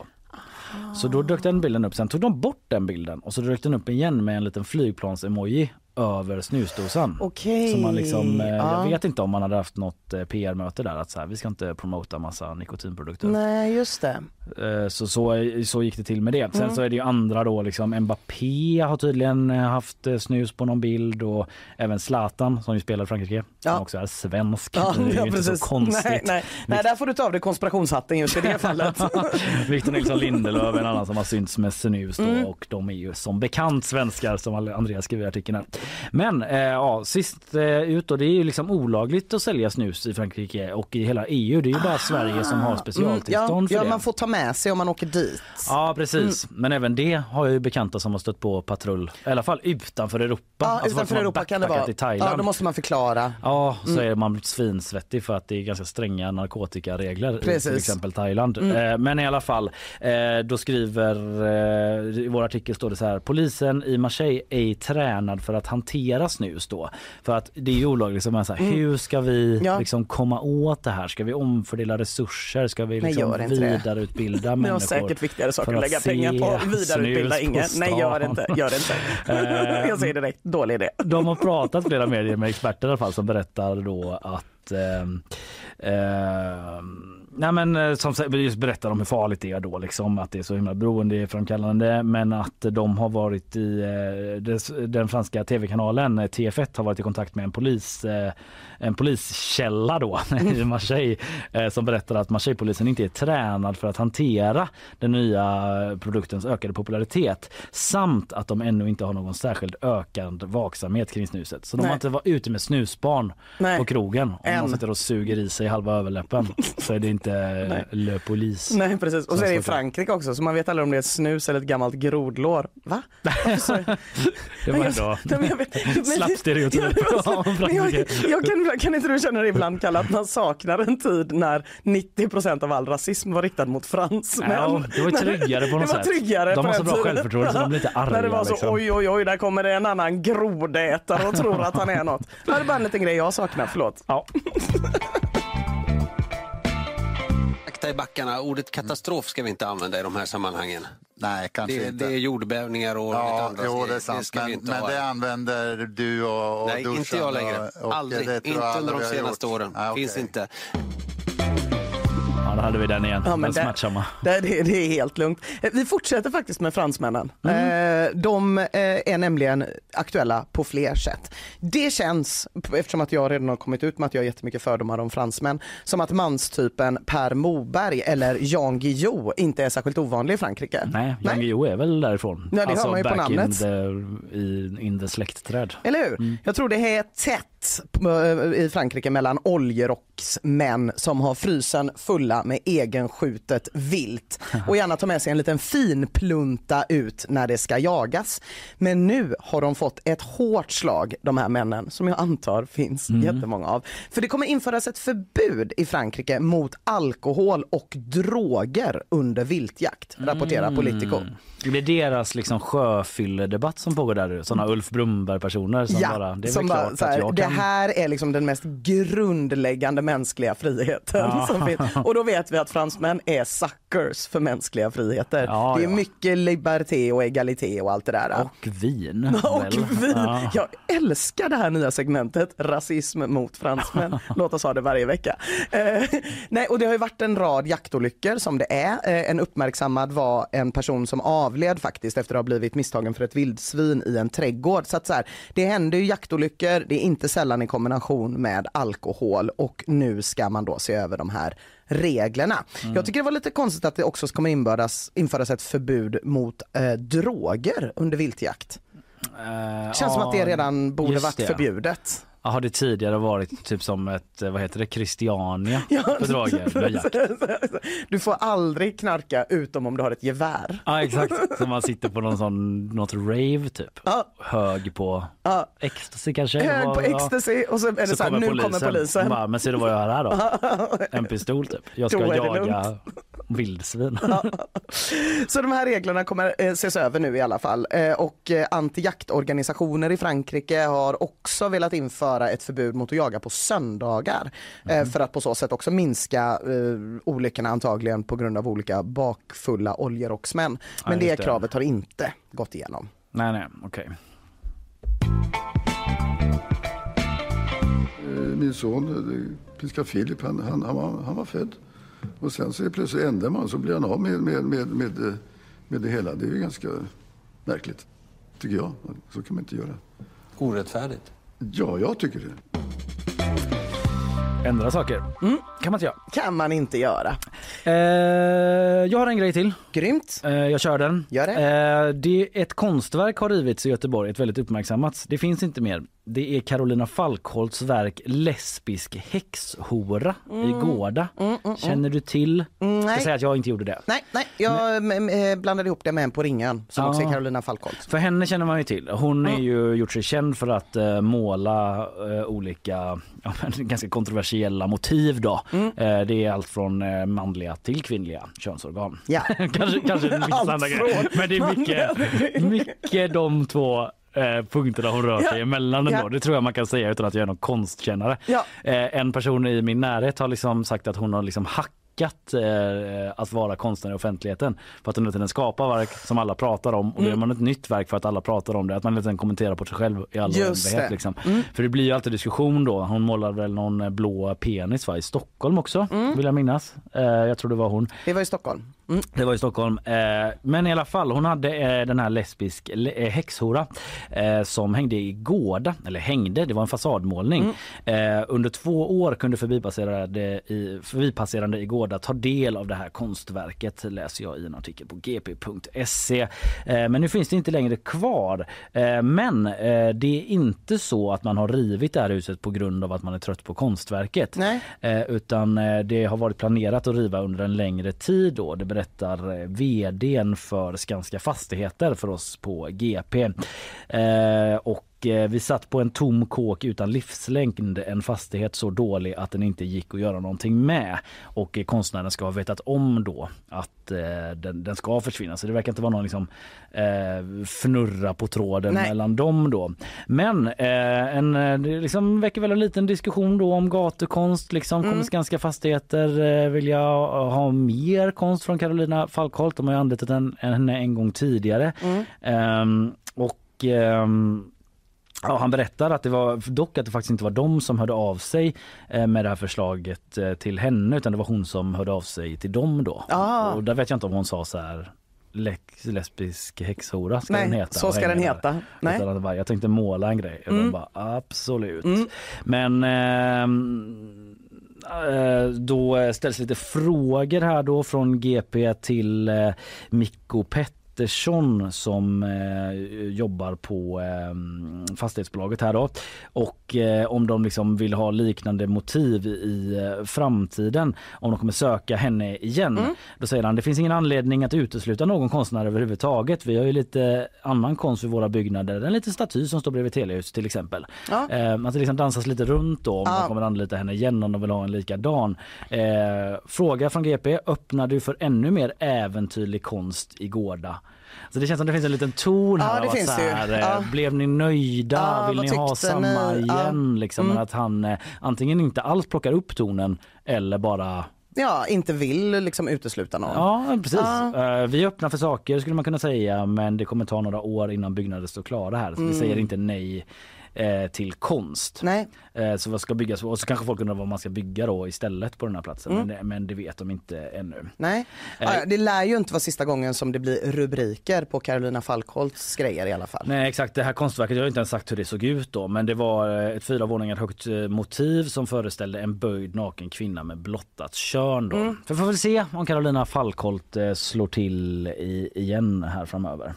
Så då dök den bilden upp. Sen tog de bort den bilden och så dök den upp igen med en liten flygplans-emoji över snusdosan. Okej. Så man liksom, eh, Ja. Jag vet inte om man hade haft något eh, PR-möte där att så här, vi ska inte promota massa nikotinprodukter. Nej just det. Eh, Så, så, så gick det till med det. Sen Mm. så är det ju andra då liksom Mbappé har tydligen eh, haft eh, snus på någon bild och även Zlatan som ju spelar i Frankrike som Ja. också är svensk. Det är ju inte så konstigt. Nej, nej. nej, där får du ta av dig konspirationshatten just i det fallet. Victor Nilsson Lindelöf en annan som har synts med snus då, Mm. och de är ju som bekant svenskar som Andreas skriver i artikeln här. Men eh, ja, sist eh, ut då, det är ju liksom olagligt att sälja snus i Frankrike och i hela EU. Det är ju bara Sverige som har specialtillstånd Mm, ja, för ja, det. man får ta med sig om man åker dit. Ja precis, Mm. men även det har jag ju bekanta som har stött på patrull. I alla fall utanför Europa. Ja, Alltså utanför Europa kan det vara. I Thailand. Ja, då måste man förklara. Ja, så Mm. är man svinsvettig för att det är ganska stränga narkotikaregler i Precis. till exempel Thailand. Mm. Eh, Men i alla fall, eh, då skriver, eh, i vår artikel står det så här, polisen i Marseille är tränad för att hantera snus då. För att det är ju olagligt, så man så här, Mm. hur ska vi Ja. liksom komma åt det här? Ska vi omfördela resurser? Ska vi liksom det. vidareutbilda Ni människor? har säkert viktigare saker att lägga pengar på. Vidareutbilda ingen. Nej, gör stan? inte. Gör inte. Eh, Jag säger direkt, dålig idé. de har pratat flera medier med experter i alla fall som berättar då att ehm, ehm, Nej men eh, som just berättar om hur farligt det är då liksom att det är så himla beroendeframkallande men att de har varit i eh, des- den franska tv-kanalen eh, TF1 har varit i kontakt med en polis eh, en poliskälla då i Marseille eh, som berättar att Marseillepolisen inte är tränad för att hantera den nya produktens ökade popularitet samt att de ännu inte har någon särskild ökad vaksamhet kring snuset. Så de Nej. har inte varit ute med snusbarn Nej. på krogen. Om Än. man sitter och suger i sig halva överläppen så är det inte Nej. Le Police. Nej precis. Och så är det i. Frankrike också så man vet aldrig om det är ett snus eller ett gammalt grodlår. Va? Det var ändå slapp stereotyp om jag, jag kan, kan inte du känna det ibland Kalle att man saknar en tid när 90% av all rasism var riktad mot fransmän? Ja, det var tryggare på något sätt. Tryggare De har så bra självförtroende så de blir inte När det arga, var så liksom. oj oj oj där kommer det en annan grodätare och tror att han är något. Det är bara en liten grej jag saknar, förlåt. Ja. I backarna. Ordet katastrof ska vi inte använda i de här sammanhangen. Nej, kanske det, inte. det är jordbävningar och lite Ja, andra jo, det är sant. ska vi men men det använder du och, och Nej, inte jag längre. Och, och Aldrig. det Inte under de senaste åren. Ah, okej. Finns inte. Ja, då hade vi den igen. Ja, men den det- smärtsamma. Det, det, det är helt lugnt. Eh, Vi fortsätter faktiskt med fransmännen. Mm. Eh, De eh, är nämligen aktuella på fler sätt. Det känns, eftersom att jag redan har kommit ut med att jag har jättemycket fördomar om fransmän, som att manstypen Per Moberg eller Jan Guillou inte är särskilt ovanlig i Frankrike. Nej, Jan Guillou är väl därifrån. Ja, det hör alltså man ju på namnet. In the, i, in the släktträd. Eller hur? Jag tror det är tätt eh, i Frankrike mellan oljerocksmän som har frysen fulla med egenskjutet vilt och gärna tar med sig en liten finplunta ut när det ska jagas. Men nu har de fått ett hårt slag, de här männen, som jag antar finns Mm. jättemånga av. För det kommer införas ett förbud i Frankrike mot alkohol och droger under viltjakt, rapporterar Politico. Det är deras liksom sjöfylledebatt som pågår där. Sådana Ulf Brumberg-personer som bara, det är som bara, att här, jag kan. Här är liksom den mest grundläggande mänskliga friheten. Ja. Som finns. Och då vet vi att fransmän är suckers för mänskliga friheter. Ja, det är ja. mycket liberté och egalité och allt det där. Och vin. Och vin. Ja. Jag älskar det här nya segmentet, rasism mot fransmän. Låt oss ha det varje vecka. Eh, nej, och det har ju varit en rad jaktolyckor som det är. Eh, en uppmärksammad var en person som avled faktiskt efter att ha blivit misstagen för ett vildsvin i en trädgård. Så att så här, det händer ju jaktolyckor, det är inte sällan i kombination med alkohol och nu ska man då se över de här reglerna. Mm. Jag tycker det var lite konstigt att det också kommer införas, införas ett förbud mot eh, droger under viltjakt. Eh, Känns som att det redan borde varit det. förbjudet. Ja, har det tidigare varit typ som ett, eh, vad heter det, Christiania med jakt? Du får aldrig knarka utom om du har ett gevär. Ja exakt, som man sitter på någon sån, något rave typ. Hög på ecstasy kanske? Hög på Ja. ecstasy och så är det så, här, nu kommer polisen. Bara, men ser du vad jag har här då? En pistol typ. Jag ska jaga vildsvin. Så de här reglerna kommer eh, ses över nu i alla fall. Eh, och eh, antijaktorganisationer i Frankrike har också velat införa ett förbud mot att jaga på söndagar. Eh, för att på så sätt också minska eh, olyckorna antagligen på grund av olika bakfulla oljerocksmän. Ja, Men det just det. kravet har inte gått igenom. Nej nej, okej. Eh, Min son, eh, Pinska Filip, han, han, han, var, han var född. Och sen så är plötsligt ändrar man så blir han av med, med, med, med, med det hela. Det är ju ganska märkligt, tycker jag. Så kan man inte göra. Orättfärdigt. Ja, jag tycker det. Ändra saker. Mm. Kan man inte göra. Kan man inte göra. Eh, jag har en grej till. Grymt. Eh, jag kör den. Gör det. Eh, det. Ett konstverk har rivits i Göteborg, ett väldigt uppmärksammat. Det finns inte mer. Det är Carolina Falkholts verk Lesbisk häxhora i Mm. Gårda. Känner du till? Mm, Ska nej. säga att jag inte gjorde det. Nej, nej, jag eh, blandade ihop det med en på ringen som Ja. också är Carolina Falkholt. För henne känner man ju till. Hon är ju gjort sig känd för att eh, måla eh, olika ja, ganska kontroversiella motiv då. Mm. Eh, det är allt från manliga till kvinnliga könsorgan. Ja. kanske kanske Allt från Men det är mycket, mycket de två eh, punkterna hon rör sig Ja. emellan ändå. Ja. Det tror jag man kan säga utan att jag är någon konstkännare. Ja. Eh, en person i min närhet har liksom sagt att hon har liksom hackat eh, att vara konstnär i offentligheten för att hon inte skapar verk som alla pratar om och då Mm. gör man ett nytt verk för att alla pratar om det. Att man inte kommenterar på sig själv i all oändlighet. Liksom. Mm. För det blir ju alltid diskussion då. Hon målar väl någon blå penis va? i Stockholm också Mm. vill jag minnas. Eh, jag tror det var hon. Det var i Stockholm. Mm. Det var i Stockholm. Eh, men i alla fall, hon hade eh, den här lesbisk le- eh, häxhora som hängde i Gårda, eller hängde, det var en fasadmålning. Mm. Under två år kunde förbipasserande i, förbipasserande i Gårda ta del av det här konstverket, läser jag i en artikel på gp.se. Men nu finns det inte längre kvar. Men det är inte så att man har rivit det här huset på grund av att man är trött på konstverket. Nej. Utan det har varit planerat att riva under en längre tid då. Det berättar eh, vdn för Skanska Fastigheter för oss på GP. Eh, och eh, vi satt på en tom kåk utan livslängd, en fastighet så dålig att den inte gick att göra någonting med. Och eh, konstnären ska ha vetat om då att eh, den, den ska försvinna. Så det verkar inte vara någon liksom, eh, fnurra på tråden Nej. mellan dem då. Men en, det liksom väcker väl en liten diskussion då om gatukonst. Liksom. Kommer Skanska Fastigheter vilja ha mer konst från Carolina Falkholt? De har ju anlitat en- henne en gång tidigare. Ehm, och ehm, Ja, han berättar att det var dock att det faktiskt inte var de som hörde av sig eh, med det här förslaget eh, till henne utan det var hon som hörde av sig till dem då. Ah. Och där vet jag inte om hon sa så här lex, lesbisk häxhora ska Nej, den heta. så ska den heta. där. Nej. Utan var, jag tänkte måla en grej. Mm. bara absolut. Mm. Men ehm, eh, då ställs lite frågor här då från GP till eh, Mikko Pettersson som eh, jobbar på eh, fastighetsbolaget här då och eh, om de liksom vill ha liknande motiv i eh, framtiden om de kommer söka henne igen. Mm. Då säger han det finns ingen anledning att utesluta någon konstnär överhuvudtaget. Vi har ju lite annan konst i våra byggnader. En liten staty som står bredvid Telehus till exempel. Ja. Eh, att det liksom dansas lite runt då om Ja. de kommer anlita henne igen om de vill ha en likadan. Eh, fråga från GP, öppnar du för ännu mer äventyrlig konst i Gårda? Så det känns som det finns en liten ton här Ja, det finns så här, eh, Ja. Blev ni nöjda? Ja, Vill ni ha samma ni? Igen? Liksom, Mm. Att han eh, antingen inte alls plockar upp tonen eller bara Ja, inte vill liksom utesluta någon. Ja, precis. Ja. Eh, vi är öppna för saker skulle man kunna säga men det kommer ta några år innan byggnader står klara här. Så Mm. vi säger inte nej eh, till konst. Nej. Eh, så vad ska byggas och så kanske folk undrar vad man ska bygga då istället på den här platsen. Mm. Men, men det vet de inte ännu. Nej, Eh. det lär ju inte vara sista gången som det blir rubriker på Carolina Falkholts grejer i alla fall. Nej exakt, det här konstverket, jag har inte ens sagt hur det såg ut då men det var eh, ett fyra våningar högt eh, motiv som föreställde en böjd naken kvinna med blottat kön då. Mm. För vi får väl se om Carolina Falkholt eh, slår till i, igen här framöver.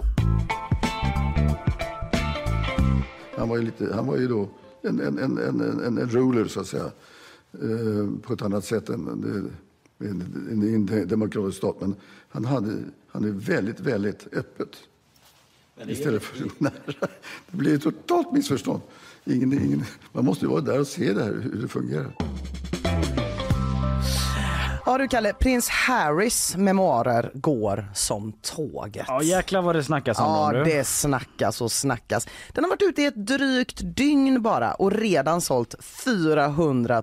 Han var ju, lite, han var ju då en, en, en, en, en, ruler så att säga. Eh, på ett annat sätt än en, en, en demokratisk stat. Men han, hade, han är väldigt, väldigt öppet. Istället för nära. Det blir ett totalt missförstånd. Ingen, ingen, man måste ju vara där och se det här, hur det fungerar. Ja du Kalle, prins Harrys memoarer går som tåget. Ja jäklar vad det snackas om Ja, dem du. det snackas och snackas. Den har varit ute i ett drygt dygn bara och redan sålt 400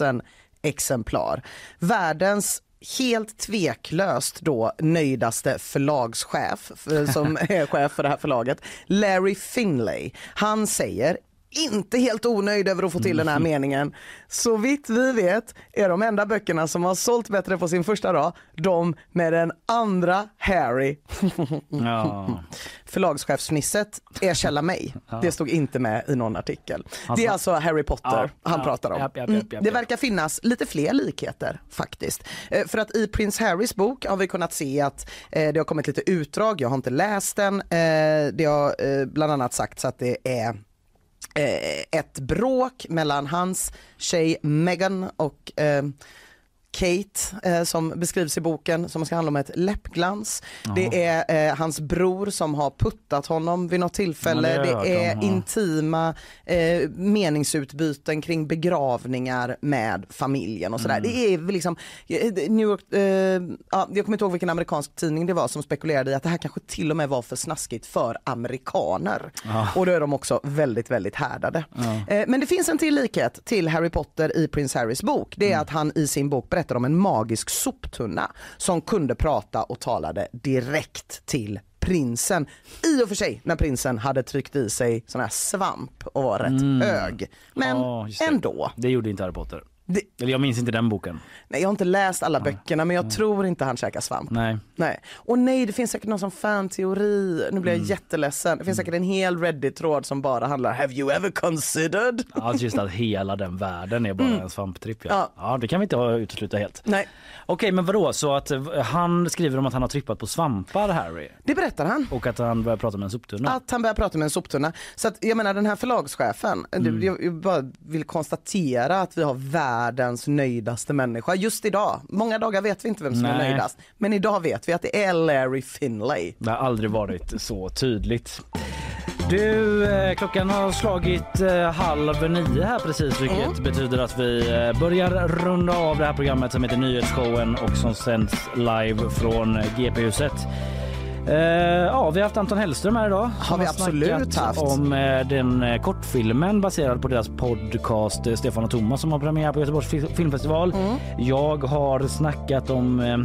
000 exemplar. Världens helt tveklöst då nöjdaste förlagschef som är chef för det här förlaget, Larry Finlay. Han säger inte helt onöjd över att få till den här meningen. Så vitt vi vet är de enda böckerna som har sålt bättre på sin första dag de med den andra Harry. Ja. Förlagschefsfnisset är källa mig. Ja. Det stod inte med i någon artikel. Han Det är alltså Harry Potter Ja, han pratar om. Mm, Det verkar finnas lite fler likheter faktiskt. Eh, För att i Prince Harrys bok har vi kunnat se att eh, det har kommit lite utdrag, jag har inte läst den. Eh, Det har bland annat sagts att det är Eh, ett bråk mellan hans tjej Meghan och eh, Kate eh, som beskrivs i boken som ska handla om ett läppglans. Ja. Det är eh, hans bror som har puttat honom vid något tillfälle. Ja, det det är om, ja. intima eh, meningsutbyten kring begravningar med familjen och sådär. Mm. Det är liksom, eh, New York, eh, ja, jag kommer inte ihåg vilken amerikansk tidning det var som spekulerade i att det här kanske till och med var för snaskigt för amerikaner. Ja. Och då är de också väldigt, väldigt härdade. Eh, Men det finns en till likhet till Harry Potter i Prince Harrys bok. Det är Mm. att han i sin bok berättar om en magisk soptunna som kunde prata och talade direkt till prinsen. I och för sig när prinsen hade tryckt i sig sån här svamp och var rätt Mm. hög. Men Ja, just det. ändå. Det gjorde inte Harry Potter. Det- Eller jag minns inte den boken. Nej, jag har inte läst alla böckerna men jag tror inte han käkar svamp. Nej. Nej. Och nej, det finns säkert någon som fan-teori. Nu blir jag Mm. jätteledsen. Det finns säkert en hel Reddit-tråd som bara handlar Have you ever considered? Alltså just att hela den världen är bara Mm. en svamptripp. Ja. Ja. ja, det kan vi inte ha utesluta helt. Nej. Okej, men vadå? Så att eh, han skriver om att han har trippat på svampar, Harry? Det berättar han. Och att han börjar prata med en soptunna? Att han börjar prata med en soptunna. Så att, jag menar den här förlagschefen, Mm. jag, jag bara vill konstatera att vi har världens nöjdaste människa just idag. Många dagar vet vi inte vem som är Nej. nöjdast. Men idag vet vi att det är Larry Finlay. Det har aldrig varit så tydligt. Du, eh, klockan har slagit eh, halv nio här precis vilket Mm. betyder att vi eh, börjar runda av det här programmet som heter Nyhetsshowen och som sänds live från GP-huset. Eh, ja, vi har haft Anton Hellström här idag. Har vi absolut haft. Om eh, den eh, kortfilmen baserad på deras podcast eh, Stefan och Thomas som har premiär på Göteborgs fi- filmfestival. Mm. Jag har snackat om, eh,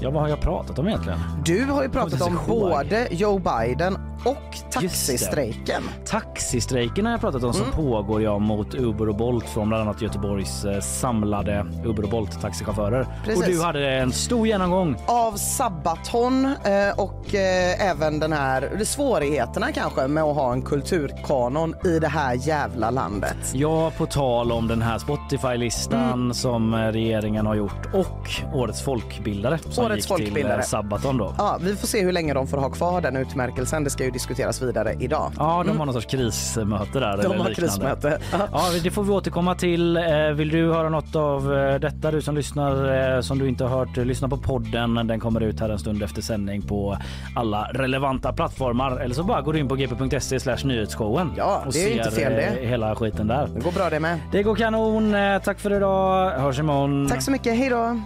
ja vad har jag pratat om egentligen? Du har ju pratat om både Joe Biden och taxistrejken. Taxistrejken har jag pratat om som Mm. pågår ja, mot Uber och Bolt från bland annat Göteborgs eh, samlade Uber och Bolt taxichaufförer. Precis. Och du hade en stor genomgång. Av Sabaton och eh, även den här svårigheterna kanske med att ha en kulturkanon i det här jävla landet. Ja, på tal om den här Spotify-listan Mm. som eh, regeringen har gjort och Årets folkbildare som Årets gick till folkbildare. eh, Sabaton då. Ja, vi får se hur länge de får ha kvar den utmärkelsen. Det ska ju diskuteras vidare idag. Ja, de har någon sorts krismöte där. De eller har liknande. krismöte. Ja, det får vi återkomma till. Eh, Vill du höra något av eh, detta, du som lyssnar, eh, som du inte har hört, eh, lyssna på podden. Den kommer ut här en stund efter sändning på alla relevanta plattformar. Eller så bara går du in på gp.se slash nyhetsshowen. Ja, och det är inte fel det. eh, hela skiten där. Det går bra det med. Det går kanon. Eh, Tack för idag. Hörs imorgon. Tack så mycket. Hej då.